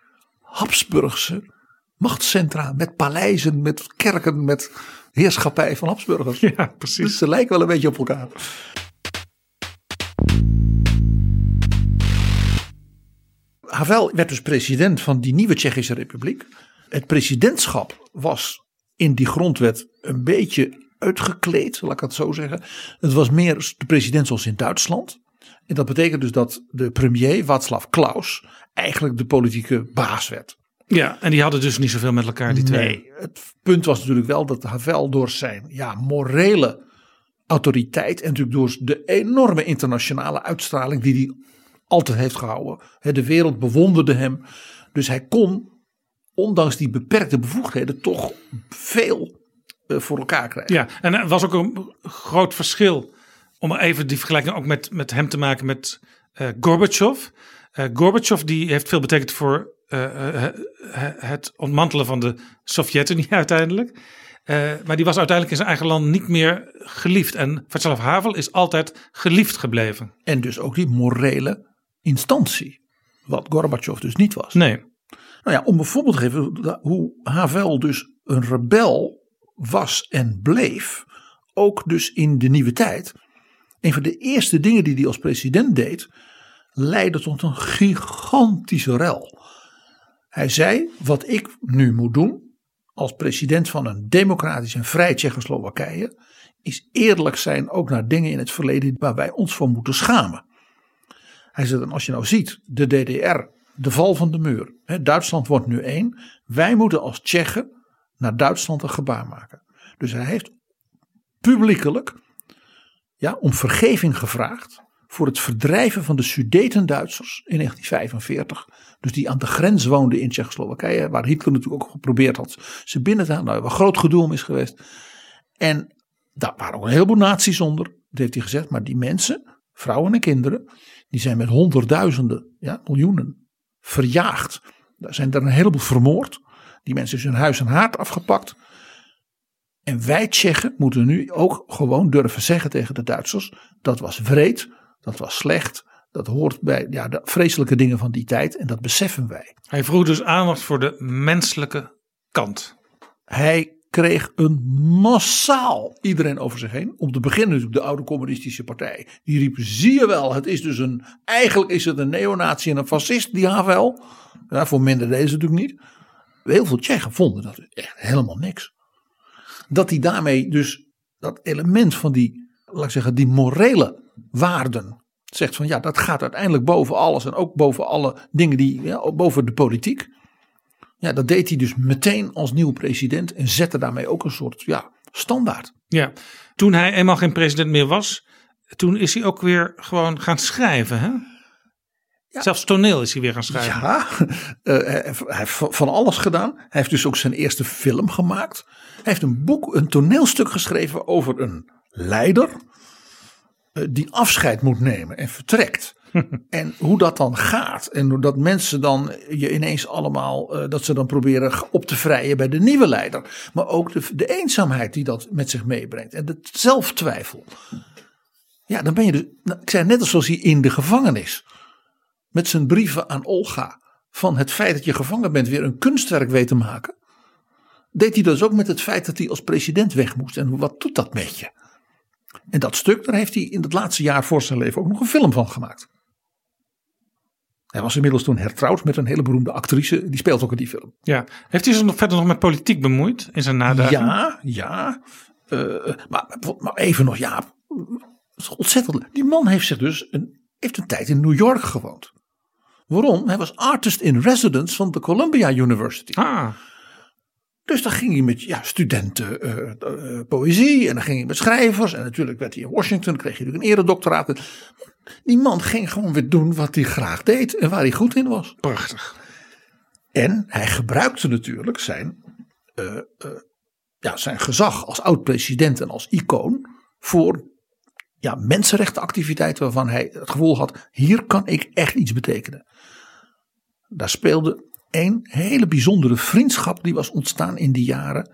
Habsburgse machtscentra met paleizen, met kerken, met heerschappij van Habsburgers. Ja, Dus precies. ze lijken wel een beetje op elkaar. Havel werd dus president van die nieuwe Tsjechische Republiek. Het presidentschap was in die grondwet een beetje uitgekleed, laat ik het zo zeggen. Het was meer de president zoals in Duitsland. En dat betekent dus dat de premier, Václav Klaus, eigenlijk de politieke baas werd. Ja, en die hadden dus niet zoveel met elkaar, die twee. Nee, het punt was natuurlijk wel dat Havel door zijn ja, morele autoriteit en natuurlijk door de enorme internationale uitstraling die hij altijd heeft gehouden. De wereld bewonderde hem. Dus hij kon, ondanks die beperkte bevoegdheden, toch veel eh, voor elkaar krijgen. Ja, en er was ook een groot verschil, om even die vergelijking ook met, met hem te maken met eh Gorbachev. Eh Gorbachev die heeft veel betekend voor het ontmantelen van de Sovjet-Unie uiteindelijk. Maar die was uiteindelijk in zijn eigen land niet meer geliefd. En Václav Havel is altijd geliefd gebleven. En dus ook die morele instantie. Wat Gorbachev dus niet was. Nee. Nou ja, om een voorbeeld te geven hoe Havel dus een rebel was en bleef. Ook dus in de nieuwe tijd. Een van de eerste dingen die hij als president deed, leidde tot een gigantische rel. Hij zei: Wat ik nu moet doen als president van een democratisch en vrij Tsjechoslowakije, is eerlijk zijn ook naar dingen in het verleden waar wij ons voor moeten schamen. Hij zei: Als je nou ziet, de DDR, de val van de muur, hè, Duitsland wordt nu één. Wij moeten als Tsjechen naar Duitsland een gebaar maken. Dus hij heeft publiekelijk ja, om vergeving gevraagd voor het verdrijven van de Sudeten-Duitsers in 1945. Dus die aan de grens woonden in Tsjechoslowakije, waar Hitler natuurlijk ook geprobeerd had ze binnen te halen. Nou, waar groot gedoe om is geweest. En daar waren ook een heleboel naties onder, dat heeft hij gezegd. Maar die mensen, vrouwen en kinderen, die zijn met honderdduizenden, ja, miljoenen verjaagd. Daar zijn er een heleboel vermoord. Die mensen zijn huis en haard afgepakt. En wij Tsjechen moeten nu ook gewoon durven zeggen tegen de Duitsers: dat was wreed, dat was slecht, dat hoort bij ja, de vreselijke dingen van die tijd en dat beseffen wij. Hij vroeg dus aandacht voor de menselijke kant. Hij kreeg een massaal iedereen over zich heen. Om te beginnen natuurlijk de oude communistische partij. Die riep, zie je wel, het is dus een, eigenlijk is het een neonazi en een fascist, die Havel. Ja, voor minder deze natuurlijk niet. Heel veel Tsjechen vonden dat echt helemaal niks. Dat hij daarmee dus dat element van die, laat ik zeggen, die morele waarden zegt van ja, dat gaat uiteindelijk boven alles en ook boven alle dingen die, ja, boven de politiek. Ja, dat deed hij dus meteen als nieuwe president en zette daarmee ook een soort ja, standaard. Ja, toen hij eenmaal geen president meer was, toen is hij ook weer gewoon gaan schrijven. Hè? Zelfs toneel is hij weer gaan schrijven. Ja, eh, hij heeft- van alles gedaan. Hij heeft dus ook zijn eerste film gemaakt. Hij heeft een boek, een toneelstuk geschreven over een leider eh, die afscheid moet nemen en vertrekt. en hoe dat dan gaat. En dat mensen dan je ineens allemaal, eh, dat ze dan proberen op te vrijen bij de nieuwe leider. Maar ook de, de eenzaamheid die dat met zich meebrengt. En de zelftwijfel. Ja, dan ben je dus, nou, ik zei net als zoals hij in de gevangenis. Met zijn brieven aan Olga van het feit dat je gevangen bent weer een kunstwerk weet te maken, deed hij dus ook met het feit dat hij als president weg moest. En wat doet dat met je? En dat stuk, daar heeft hij in het laatste jaar voor zijn leven ook nog een film van gemaakt. Hij was inmiddels toen hertrouwd met een hele beroemde actrice. Die speelt ook in die film. Ja. Heeft hij zich nog verder nog met politiek bemoeid in zijn nadagen? Ja, ja. Eh, maar, maar even nog, ja. Ontzettend. Die man heeft zich dus een, heeft een tijd in New York gewoond. Waarom? Hij was artist in residence van de Columbia University. Ah, Dus dan ging hij met ja, studenten eh, eh, poëzie en dan ging hij met schrijvers. En natuurlijk werd hij in Washington, kreeg hij natuurlijk een eredoctoraat. Die man ging gewoon weer doen wat hij graag deed en waar hij goed in was. prachtig. En hij gebruikte natuurlijk zijn, eh, ja, zijn gezag als oud-president en als icoon voor ja, mensenrechtenactiviteiten waarvan hij het gevoel had, hier kan ik echt iets betekenen. Daar speelde een hele bijzondere vriendschap die was ontstaan in die jaren.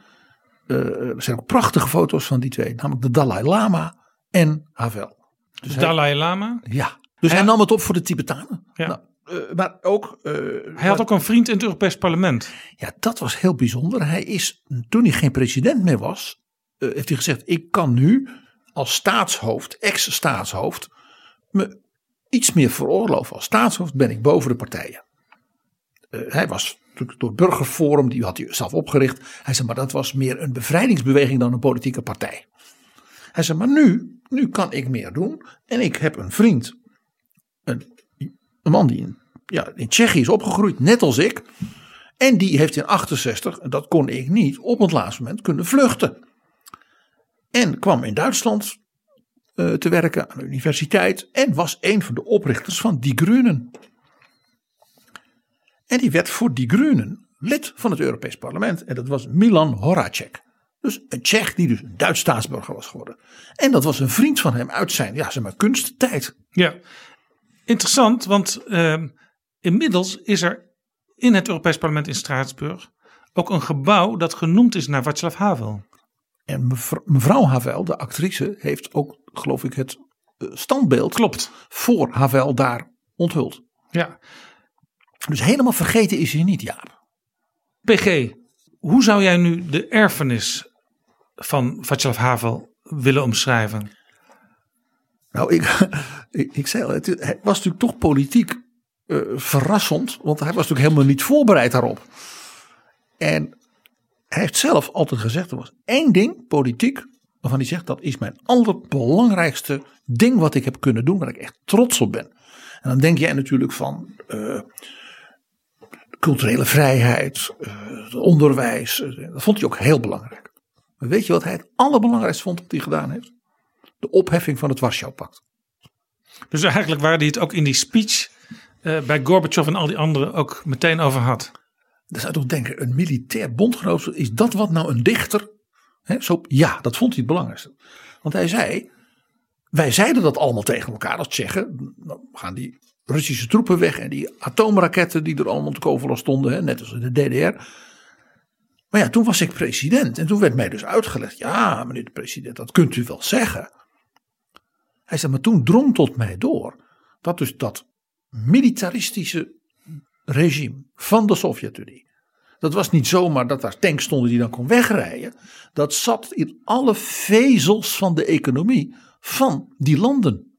Eh, er zijn ook prachtige foto's van die twee, namelijk de Dalai Lama en Havel. Dus hij- Dalai Lama. ja, dus hij nam het op voor de Tibetanen. Ja. Nou, eh, maar ook. eh, Hij had ook een vriend in het Europees Parlement. Ja, dat was heel bijzonder. Hij is, toen hij geen president meer was, eh, heeft hij gezegd: Ik kan nu als staatshoofd, ex-staatshoofd, me iets meer veroorloven. Als staatshoofd ben ik boven de partijen. Hij was natuurlijk door Burgerforum, die had hij zelf opgericht. Hij zei: Maar dat was meer een bevrijdingsbeweging dan een politieke partij. Hij zei: Maar nu, nu kan ik meer doen. En ik heb een vriend, een, een man die in, ja, in Tsjechië is opgegroeid, net als ik. En die heeft in 68, en dat kon ik niet, op het laatste moment kunnen vluchten. En kwam in Duitsland eh, te werken aan de universiteit. En was een van de oprichters van Die Groenen. En die werd voor Die Groenen lid van het Europees Parlement. En dat was Milan Horacek. Dus een Tsjech die dus een Duits staatsburger was geworden. En dat was een vriend van hem uit zijn, ja zeg maar, kunsttijd. Ja, interessant, want ehm, inmiddels is er in het Europees Parlement in Straatsburg ook een gebouw dat genoemd is naar Václav Havel. En mevrouw, mevrouw Havel, de actrice, heeft ook, geloof ik, het eh, standbeeld Klopt. voor Havel daar onthuld. Ja. Dus helemaal vergeten is hij niet, Jaap. PG, hoe zou jij nu de erfenis van Václav Havel willen omschrijven? Nou, ik, ik, zei al, het, was natuurlijk toch politiek eh, verrassend, want hij was natuurlijk helemaal niet voorbereid daarop. En hij heeft zelf altijd gezegd, er was één ding, politiek, waarvan hij zegt, dat is mijn allerbelangrijkste ding wat ik heb kunnen doen, waar ik echt trots op ben. En dan denk jij natuurlijk van eh, culturele vrijheid, eh, onderwijs, dat vond hij ook heel belangrijk. Maar weet je wat hij het allerbelangrijkste vond wat hij gedaan heeft? De opheffing van het Warschau-pact. Dus eigenlijk waar hij het ook in die speech eh, bij Gorbachev en al die anderen ook meteen over had. Dan zou je toch denken, een militair bondgenoot, is dat wat nou een dichter? Zo, ja, dat vond hij het belangrijkste. Want hij zei, wij zeiden dat allemaal tegen elkaar als Tsjechen. Dan gaan die Russische troepen weg en die atoomraketten die er allemaal te kovel stonden, net als in de DDR. Maar ja, toen was ik president en toen werd mij dus uitgelegd, ja meneer de president, dat kunt u wel zeggen. Hij zei, maar toen drong tot mij door dat dus dat militaristische regime van de Sovjet-Unie. Dat was niet zomaar dat daar tanks stonden die dan kon wegrijden. Dat zat in alle vezels van de economie van die landen.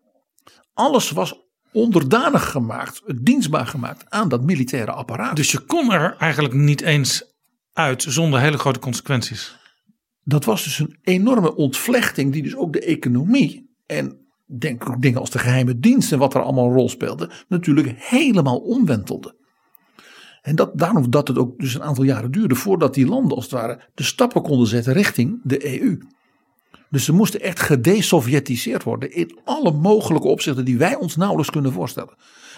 Alles was onderdanig gemaakt, dienstbaar gemaakt aan dat militaire apparaat. Dus je kon er eigenlijk niet eens uit zonder hele grote consequenties. dat was dus een enorme ontvlechting die dus ook de economie en denk ook dingen als de geheime dienst en wat er allemaal een rol speelde, natuurlijk helemaal omwentelde. En dat, daarom dat het ook dus een aantal jaren duurde voordat die landen als het ware de stappen konden zetten richting de EU. Dus ze moesten echt gedesovjetiseerd worden in alle mogelijke opzichten die wij ons nauwelijks kunnen voorstellen.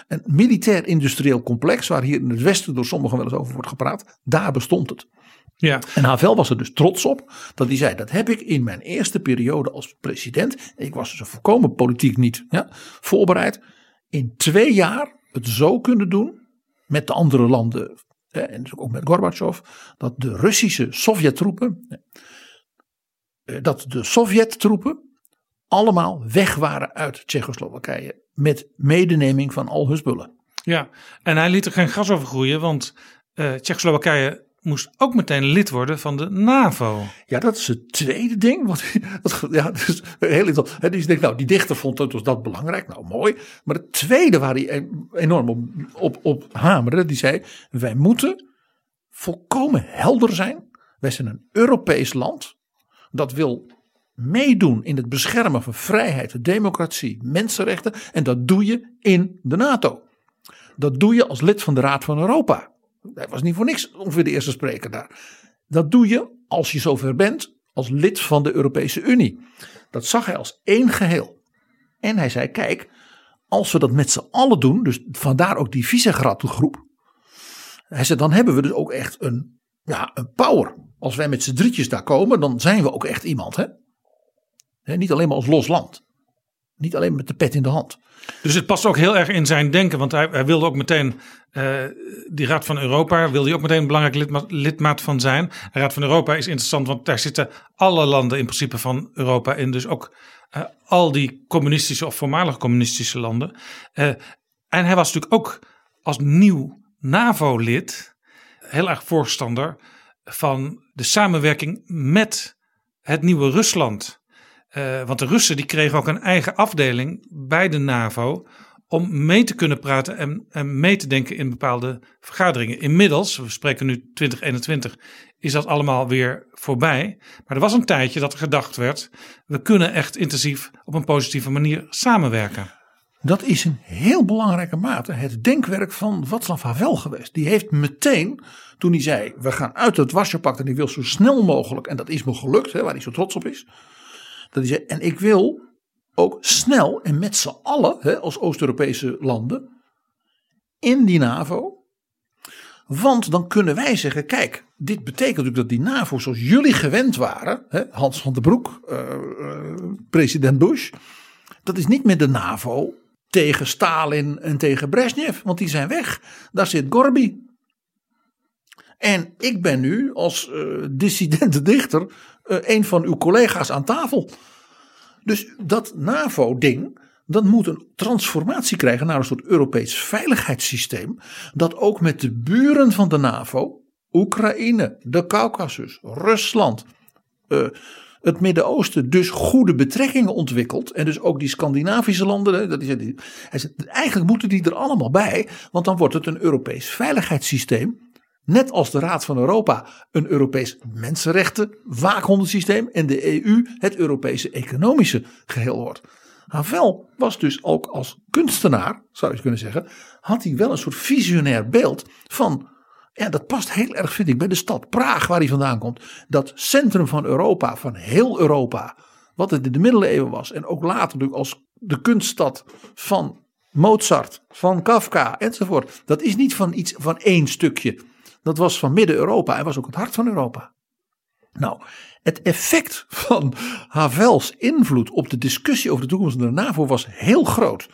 Een militair-industrieel complex, waar hier in het Westen door sommigen wel eens over wordt gepraat, daar bestond het. Ja, En Havel was er dus trots op dat hij zei: Dat heb ik in mijn eerste periode als president. Ik was dus een volkomen politiek niet ja, voorbereid. In twee jaar het zo kunnen doen met de andere landen. hè, En natuurlijk ook met Gorbachev. Dat de Russische Sovjet-troepen. eh, Dat de Sovjet-troepen allemaal weg waren uit Tsjechoslowakije. Met medeneming van al hun spullen. Ja, en hij liet er geen gras over groeien, want eh Tsjechoslowakije moest ook meteen lid worden van de NAVO. Ja, dat is het tweede ding. Wat, wat, ja, dus heel interessant. Dus denkt, nou, die dichter vond dat, was dat belangrijk. Nou, mooi. Maar het tweede waar hij enorm op, op, op hamerde, die zei: wij moeten volkomen helder zijn. Wij zijn een Europees land dat wil meedoen in het beschermen van vrijheid, democratie, mensenrechten. En dat doe je in de NATO. Dat doe je als lid van de Raad van Europa. Hij was niet voor niks ongeveer de eerste spreker daar. Dat doe je als je zover bent als lid van de Europese Unie. Dat zag hij als één geheel. En hij zei: kijk, als we dat met z'n allen doen, dus vandaar ook die Visegrad groep. Hij zei: dan hebben we dus ook echt een, ja, een power. Als wij met z'n drietjes daar komen, dan zijn we ook echt iemand. Hè? Niet alleen maar als los land. Niet alleen met de pet in de hand. Dus het past ook heel erg in zijn denken, want hij, hij wilde ook meteen eh, die Raad van Europa, wilde hij ook meteen een belangrijk lidma- lidmaat van zijn. De Raad van Europa is interessant, want daar zitten alle landen in principe van Europa in, dus ook eh, al die communistische of voormalig communistische landen. Eh, en hij was natuurlijk ook als nieuw NAVO-lid heel erg voorstander van de samenwerking met het nieuwe Rusland. Eh, want de Russen die kregen ook een eigen afdeling bij de NAVO om mee te kunnen praten en, mee te denken in bepaalde vergaderingen. Inmiddels, we spreken nu 2021, is dat allemaal weer voorbij. Maar er was een tijdje dat er gedacht werd, we kunnen echt intensief op een positieve manier samenwerken. Dat is in heel belangrijke mate het denkwerk van Václav Havel geweest. Die heeft meteen, toen hij zei: We gaan uit het Warschau-pact en ik wil zo snel mogelijk, en dat is me gelukt, hè, waar hij zo trots op is. En ik wil ook snel en met z'n allen, hè, als Oost-Europese landen, in die NAVO. Want dan kunnen wij zeggen: Kijk, dit betekent natuurlijk dat die NAVO, zoals jullie gewend waren, hè, Hans van den Broek, eh, eh, president Bush. Dat is niet meer de NAVO tegen Stalin en tegen Brezhnev, want die zijn weg. Daar zit Gorby. En ik ben nu als dissidente dichter een van uw collega's aan tafel. Dus dat NAVO-ding, dat moet een transformatie krijgen naar een soort Europees veiligheidssysteem. Dat ook met de buren van de NAVO, Oekraïne, de Caucasus, Rusland, eh, het Midden-Oosten dus goede betrekkingen ontwikkelt. En dus ook die Scandinavische landen. Dat is, eigenlijk moeten die er allemaal bij. Want dan wordt het een Europees veiligheidssysteem. Net als de Raad van Europa een Europees mensenrechten waakhondensysteem. En de EU het Europese economische geheel wordt. Havel was dus ook als kunstenaar, zou je kunnen zeggen. Had hij wel een soort visionair beeld van ja, dat past heel erg, vind ik, bij de stad Praag, waar hij vandaan komt. Dat centrum van Europa, van heel Europa. Wat het in de middeleeuwen was. En ook later natuurlijk als de kunststad van Mozart, van Kafka enzovoort. Dat is niet van iets van één stukje. Dat was van midden-Europa en was ook het hart van Europa. Nou, het effect van Havels invloed op de discussie over de toekomst van de NAVO was heel groot.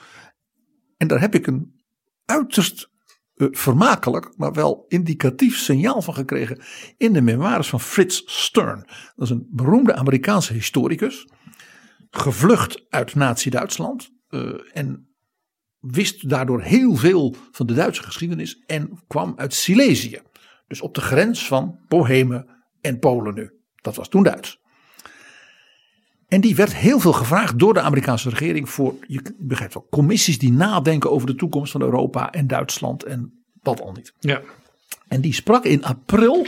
En daar heb ik een uiterst eh, vermakelijk, maar wel indicatief signaal van gekregen in de memoires van Fritz Stern. Dat is een beroemde Amerikaanse historicus, gevlucht uit Nazi-Duitsland eh, en wist daardoor heel veel van de Duitse geschiedenis en kwam uit Silesië. Dus op de grens van Bohemen en Polen nu. Dat was toen Duits. En die werd heel veel gevraagd door de Amerikaanse regering voor, je begrijpt wel, commissies die nadenken over de toekomst van Europa en Duitsland en wat al niet. Ja. En die sprak in april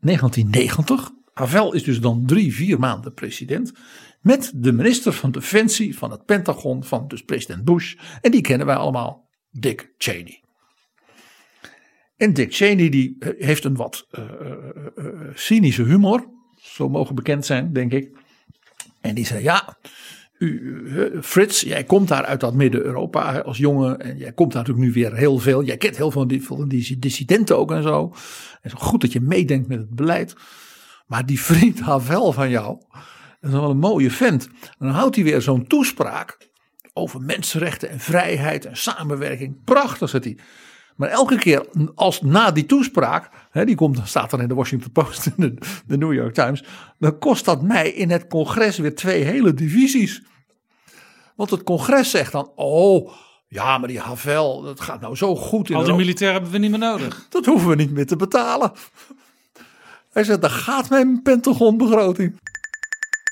1990. Havel is dus dan drie, vier maanden president. Met de minister van Defensie van het Pentagon van dus president Bush. En die kennen wij allemaal, Dick Cheney. En Dick Cheney die eh, heeft een wat eh, eh, cynische humor. Zo mogen bekend zijn, denk ik. En die zei, ja, u, Frits, jij komt daar uit dat Midden-Europa als jongen. En jij komt daar natuurlijk nu weer heel veel. Jij kent heel veel van die, van die dissidenten ook en zo. En zo goed dat je meedenkt met het beleid. Maar die vriend Havel van jou, dat is wel een mooie vent. En dan houdt hij weer zo'n toespraak over mensenrechten en vrijheid en samenwerking. Prachtig zit hij. Maar elke keer als na die toespraak, hè, die komt, staat dan in de Washington Post en de, de New York Times, dan kost dat mij in het congres weer twee hele divisies. Want het congres zegt dan, oh, Ja, maar die Havel, dat gaat nou zo goed. In Al die militairen hebben we niet meer nodig. Dat hoeven we niet meer te betalen. Hij zegt, daar gaat mijn Pentagonbegroting.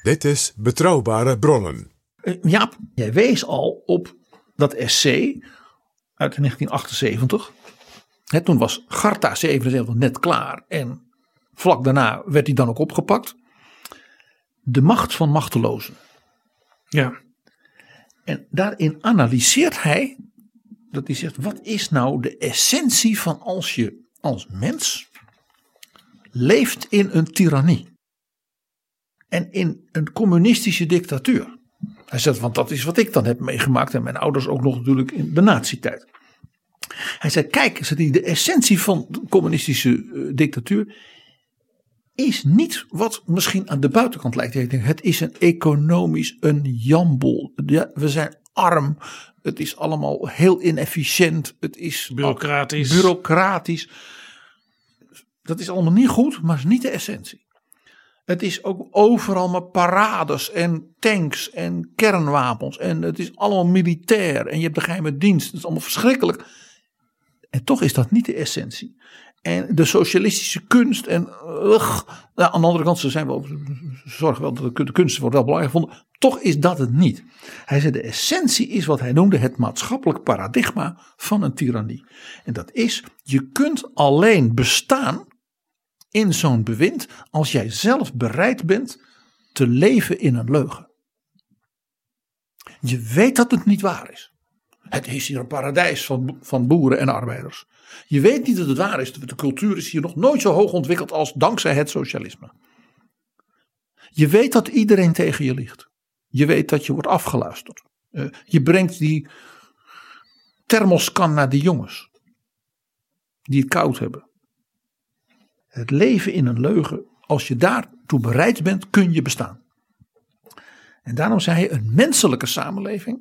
Dit is Betrouwbare Bronnen. Eh, Jaap, jij wees al op dat essay uit 1978. Hè, toen was Garta 77 net klaar en vlak daarna werd hij dan ook opgepakt. De macht van machtelozen. Ja. En daarin analyseert hij dat hij zegt: wat is nou de essentie van als je als mens leeft in een tirannie en in een communistische dictatuur? Hij zegt: want dat is wat ik dan heb meegemaakt en mijn ouders ook nog natuurlijk in de nazi-tijd. Hij zei: kijk, hij, de essentie van de communistische eh, dictatuur is niet wat misschien aan de buitenkant lijkt. Ik denk, Het is een economisch een jambol. Ja, we zijn arm. Het is allemaal heel inefficiënt. Het is Bureaucratisch. bureaucratisch. Dat is allemaal niet goed, maar is niet de essentie. Het is ook overal maar parades en tanks en kernwapens. En het is allemaal militair. En je hebt de geheime dienst. Het is allemaal verschrikkelijk. En toch is dat niet de essentie. En de socialistische kunst. En ugh, nou, aan de andere kant, ze zijn wel, zorgen wel dat de kunst wordt wel belangrijk gevonden. Toch is dat het niet. Hij zei de essentie is wat hij noemde het maatschappelijk paradigma van een tirannie. En dat is, je kunt alleen bestaan in zo'n bewind als jij zelf bereid bent te leven in een leugen. Je weet dat het niet waar is. Het is hier een paradijs van, van boeren en arbeiders. Je weet niet dat het waar is. De cultuur is hier nog nooit zo hoog ontwikkeld als dankzij het socialisme. Je weet dat iedereen tegen je ligt. Je weet dat je wordt afgeluisterd. Eh, je brengt die thermoskan naar die jongens. Die het koud hebben. Het leven in een leugen. Als je daartoe bereid bent, kun je bestaan. En daarom zei hij: een menselijke samenleving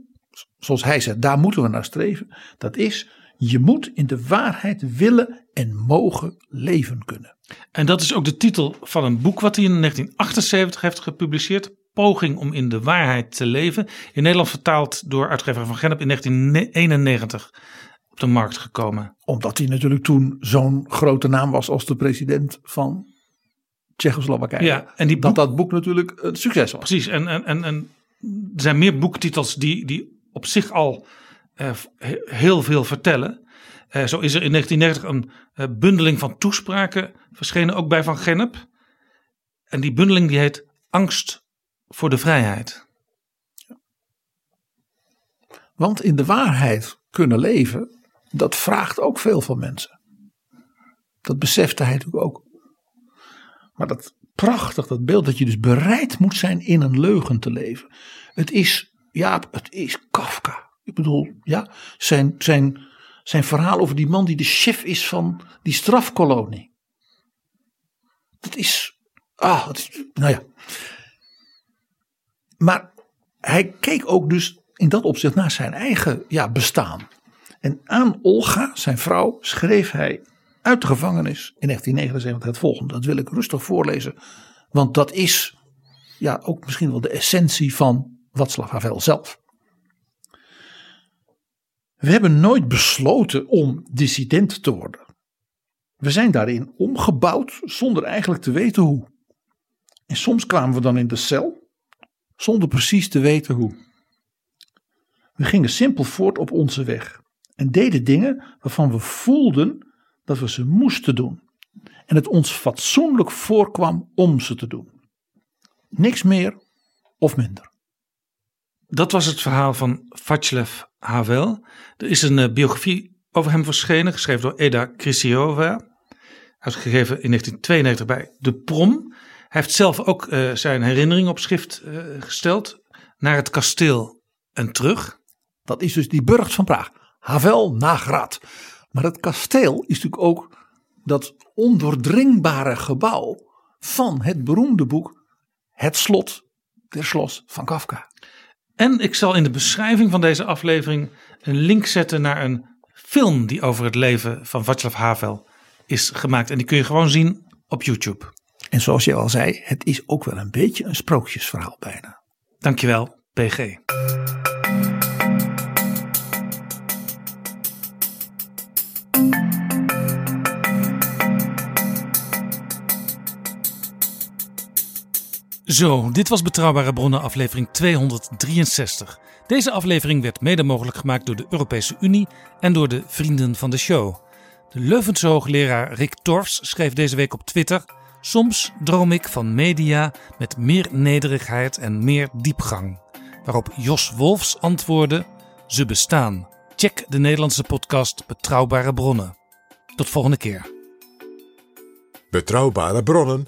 zoals hij zegt, daar moeten we naar streven. Dat is, je moet in de waarheid willen en mogen leven kunnen. En dat is ook de titel van een boek wat hij in 1978 heeft gepubliceerd. Poging om in de waarheid te leven. In Nederland vertaald door uitgever van Gennep in 1991 op de markt gekomen. Omdat hij natuurlijk toen zo'n grote naam was als de president van Tsjechoslowakije. Ja, en die dat boek- dat boek natuurlijk een succes was. Precies, en, en, en, en er zijn meer boektitels die, die op zich al eh, he- heel veel vertellen. Eh, zo is er in 1990 een eh, bundeling van toespraken verschenen, ook bij Van Gennep. En die bundeling die heet Angst voor de vrijheid. Want in de waarheid kunnen leven, dat vraagt ook veel van mensen. Dat besefte hij natuurlijk ook. Maar dat prachtig, dat beeld dat je dus bereid moet zijn in een leugen te leven. Het is, ja, het is Kafka. Ik bedoel, ja, zijn, zijn, zijn verhaal over die man die de chef is van die strafkolonie. Dat is, ah, nou ja. Maar hij keek ook dus in dat opzicht naar zijn eigen ja, bestaan. En aan Olga, zijn vrouw, schreef hij uit de gevangenis in 1979 het volgende. Dat wil ik rustig voorlezen, want dat is ja, ook misschien wel de essentie van Václav Havel zelf. We hebben nooit besloten om dissident te worden. We zijn daarin omgebouwd zonder eigenlijk te weten hoe. En soms kwamen we dan in de cel zonder precies te weten hoe. We gingen simpel voort op onze weg en deden dingen waarvan we voelden dat we ze moesten doen en het ons fatsoenlijk voorkwam om ze te doen. Niks meer of minder. Dat was het verhaal van Václav Havel. Er is een eh, biografie over hem verschenen, geschreven door Eda Krisiova. Uitgegeven in 1992 bij De Prom. Hij heeft zelf ook eh, zijn herinnering op schrift eh, gesteld. Naar het kasteel en terug. Dat is dus die burcht van Praag. Havel na Grad. Maar het kasteel is natuurlijk ook dat ondoordringbare gebouw van het beroemde boek Het Slot der Schloss van Kafka. En ik zal in de beschrijving van deze aflevering een link zetten naar een film die over het leven van Václav Havel is gemaakt. En die kun je gewoon zien op YouTube. En zoals je al zei, het is ook wel een beetje een sprookjesverhaal bijna. Dankjewel, PG. Zo, dit was Betrouwbare Bronnen aflevering 263. Deze aflevering werd mede mogelijk gemaakt door de Europese Unie en door de vrienden van de show. De Leuvense hoogleraar Rick Torfs schreef deze week op Twitter... Soms droom ik van media met meer nederigheid en meer diepgang. Waarop Jos Wolfs antwoordde: Ze bestaan. Check de Nederlandse podcast Betrouwbare Bronnen. Tot volgende keer. Betrouwbare bronnen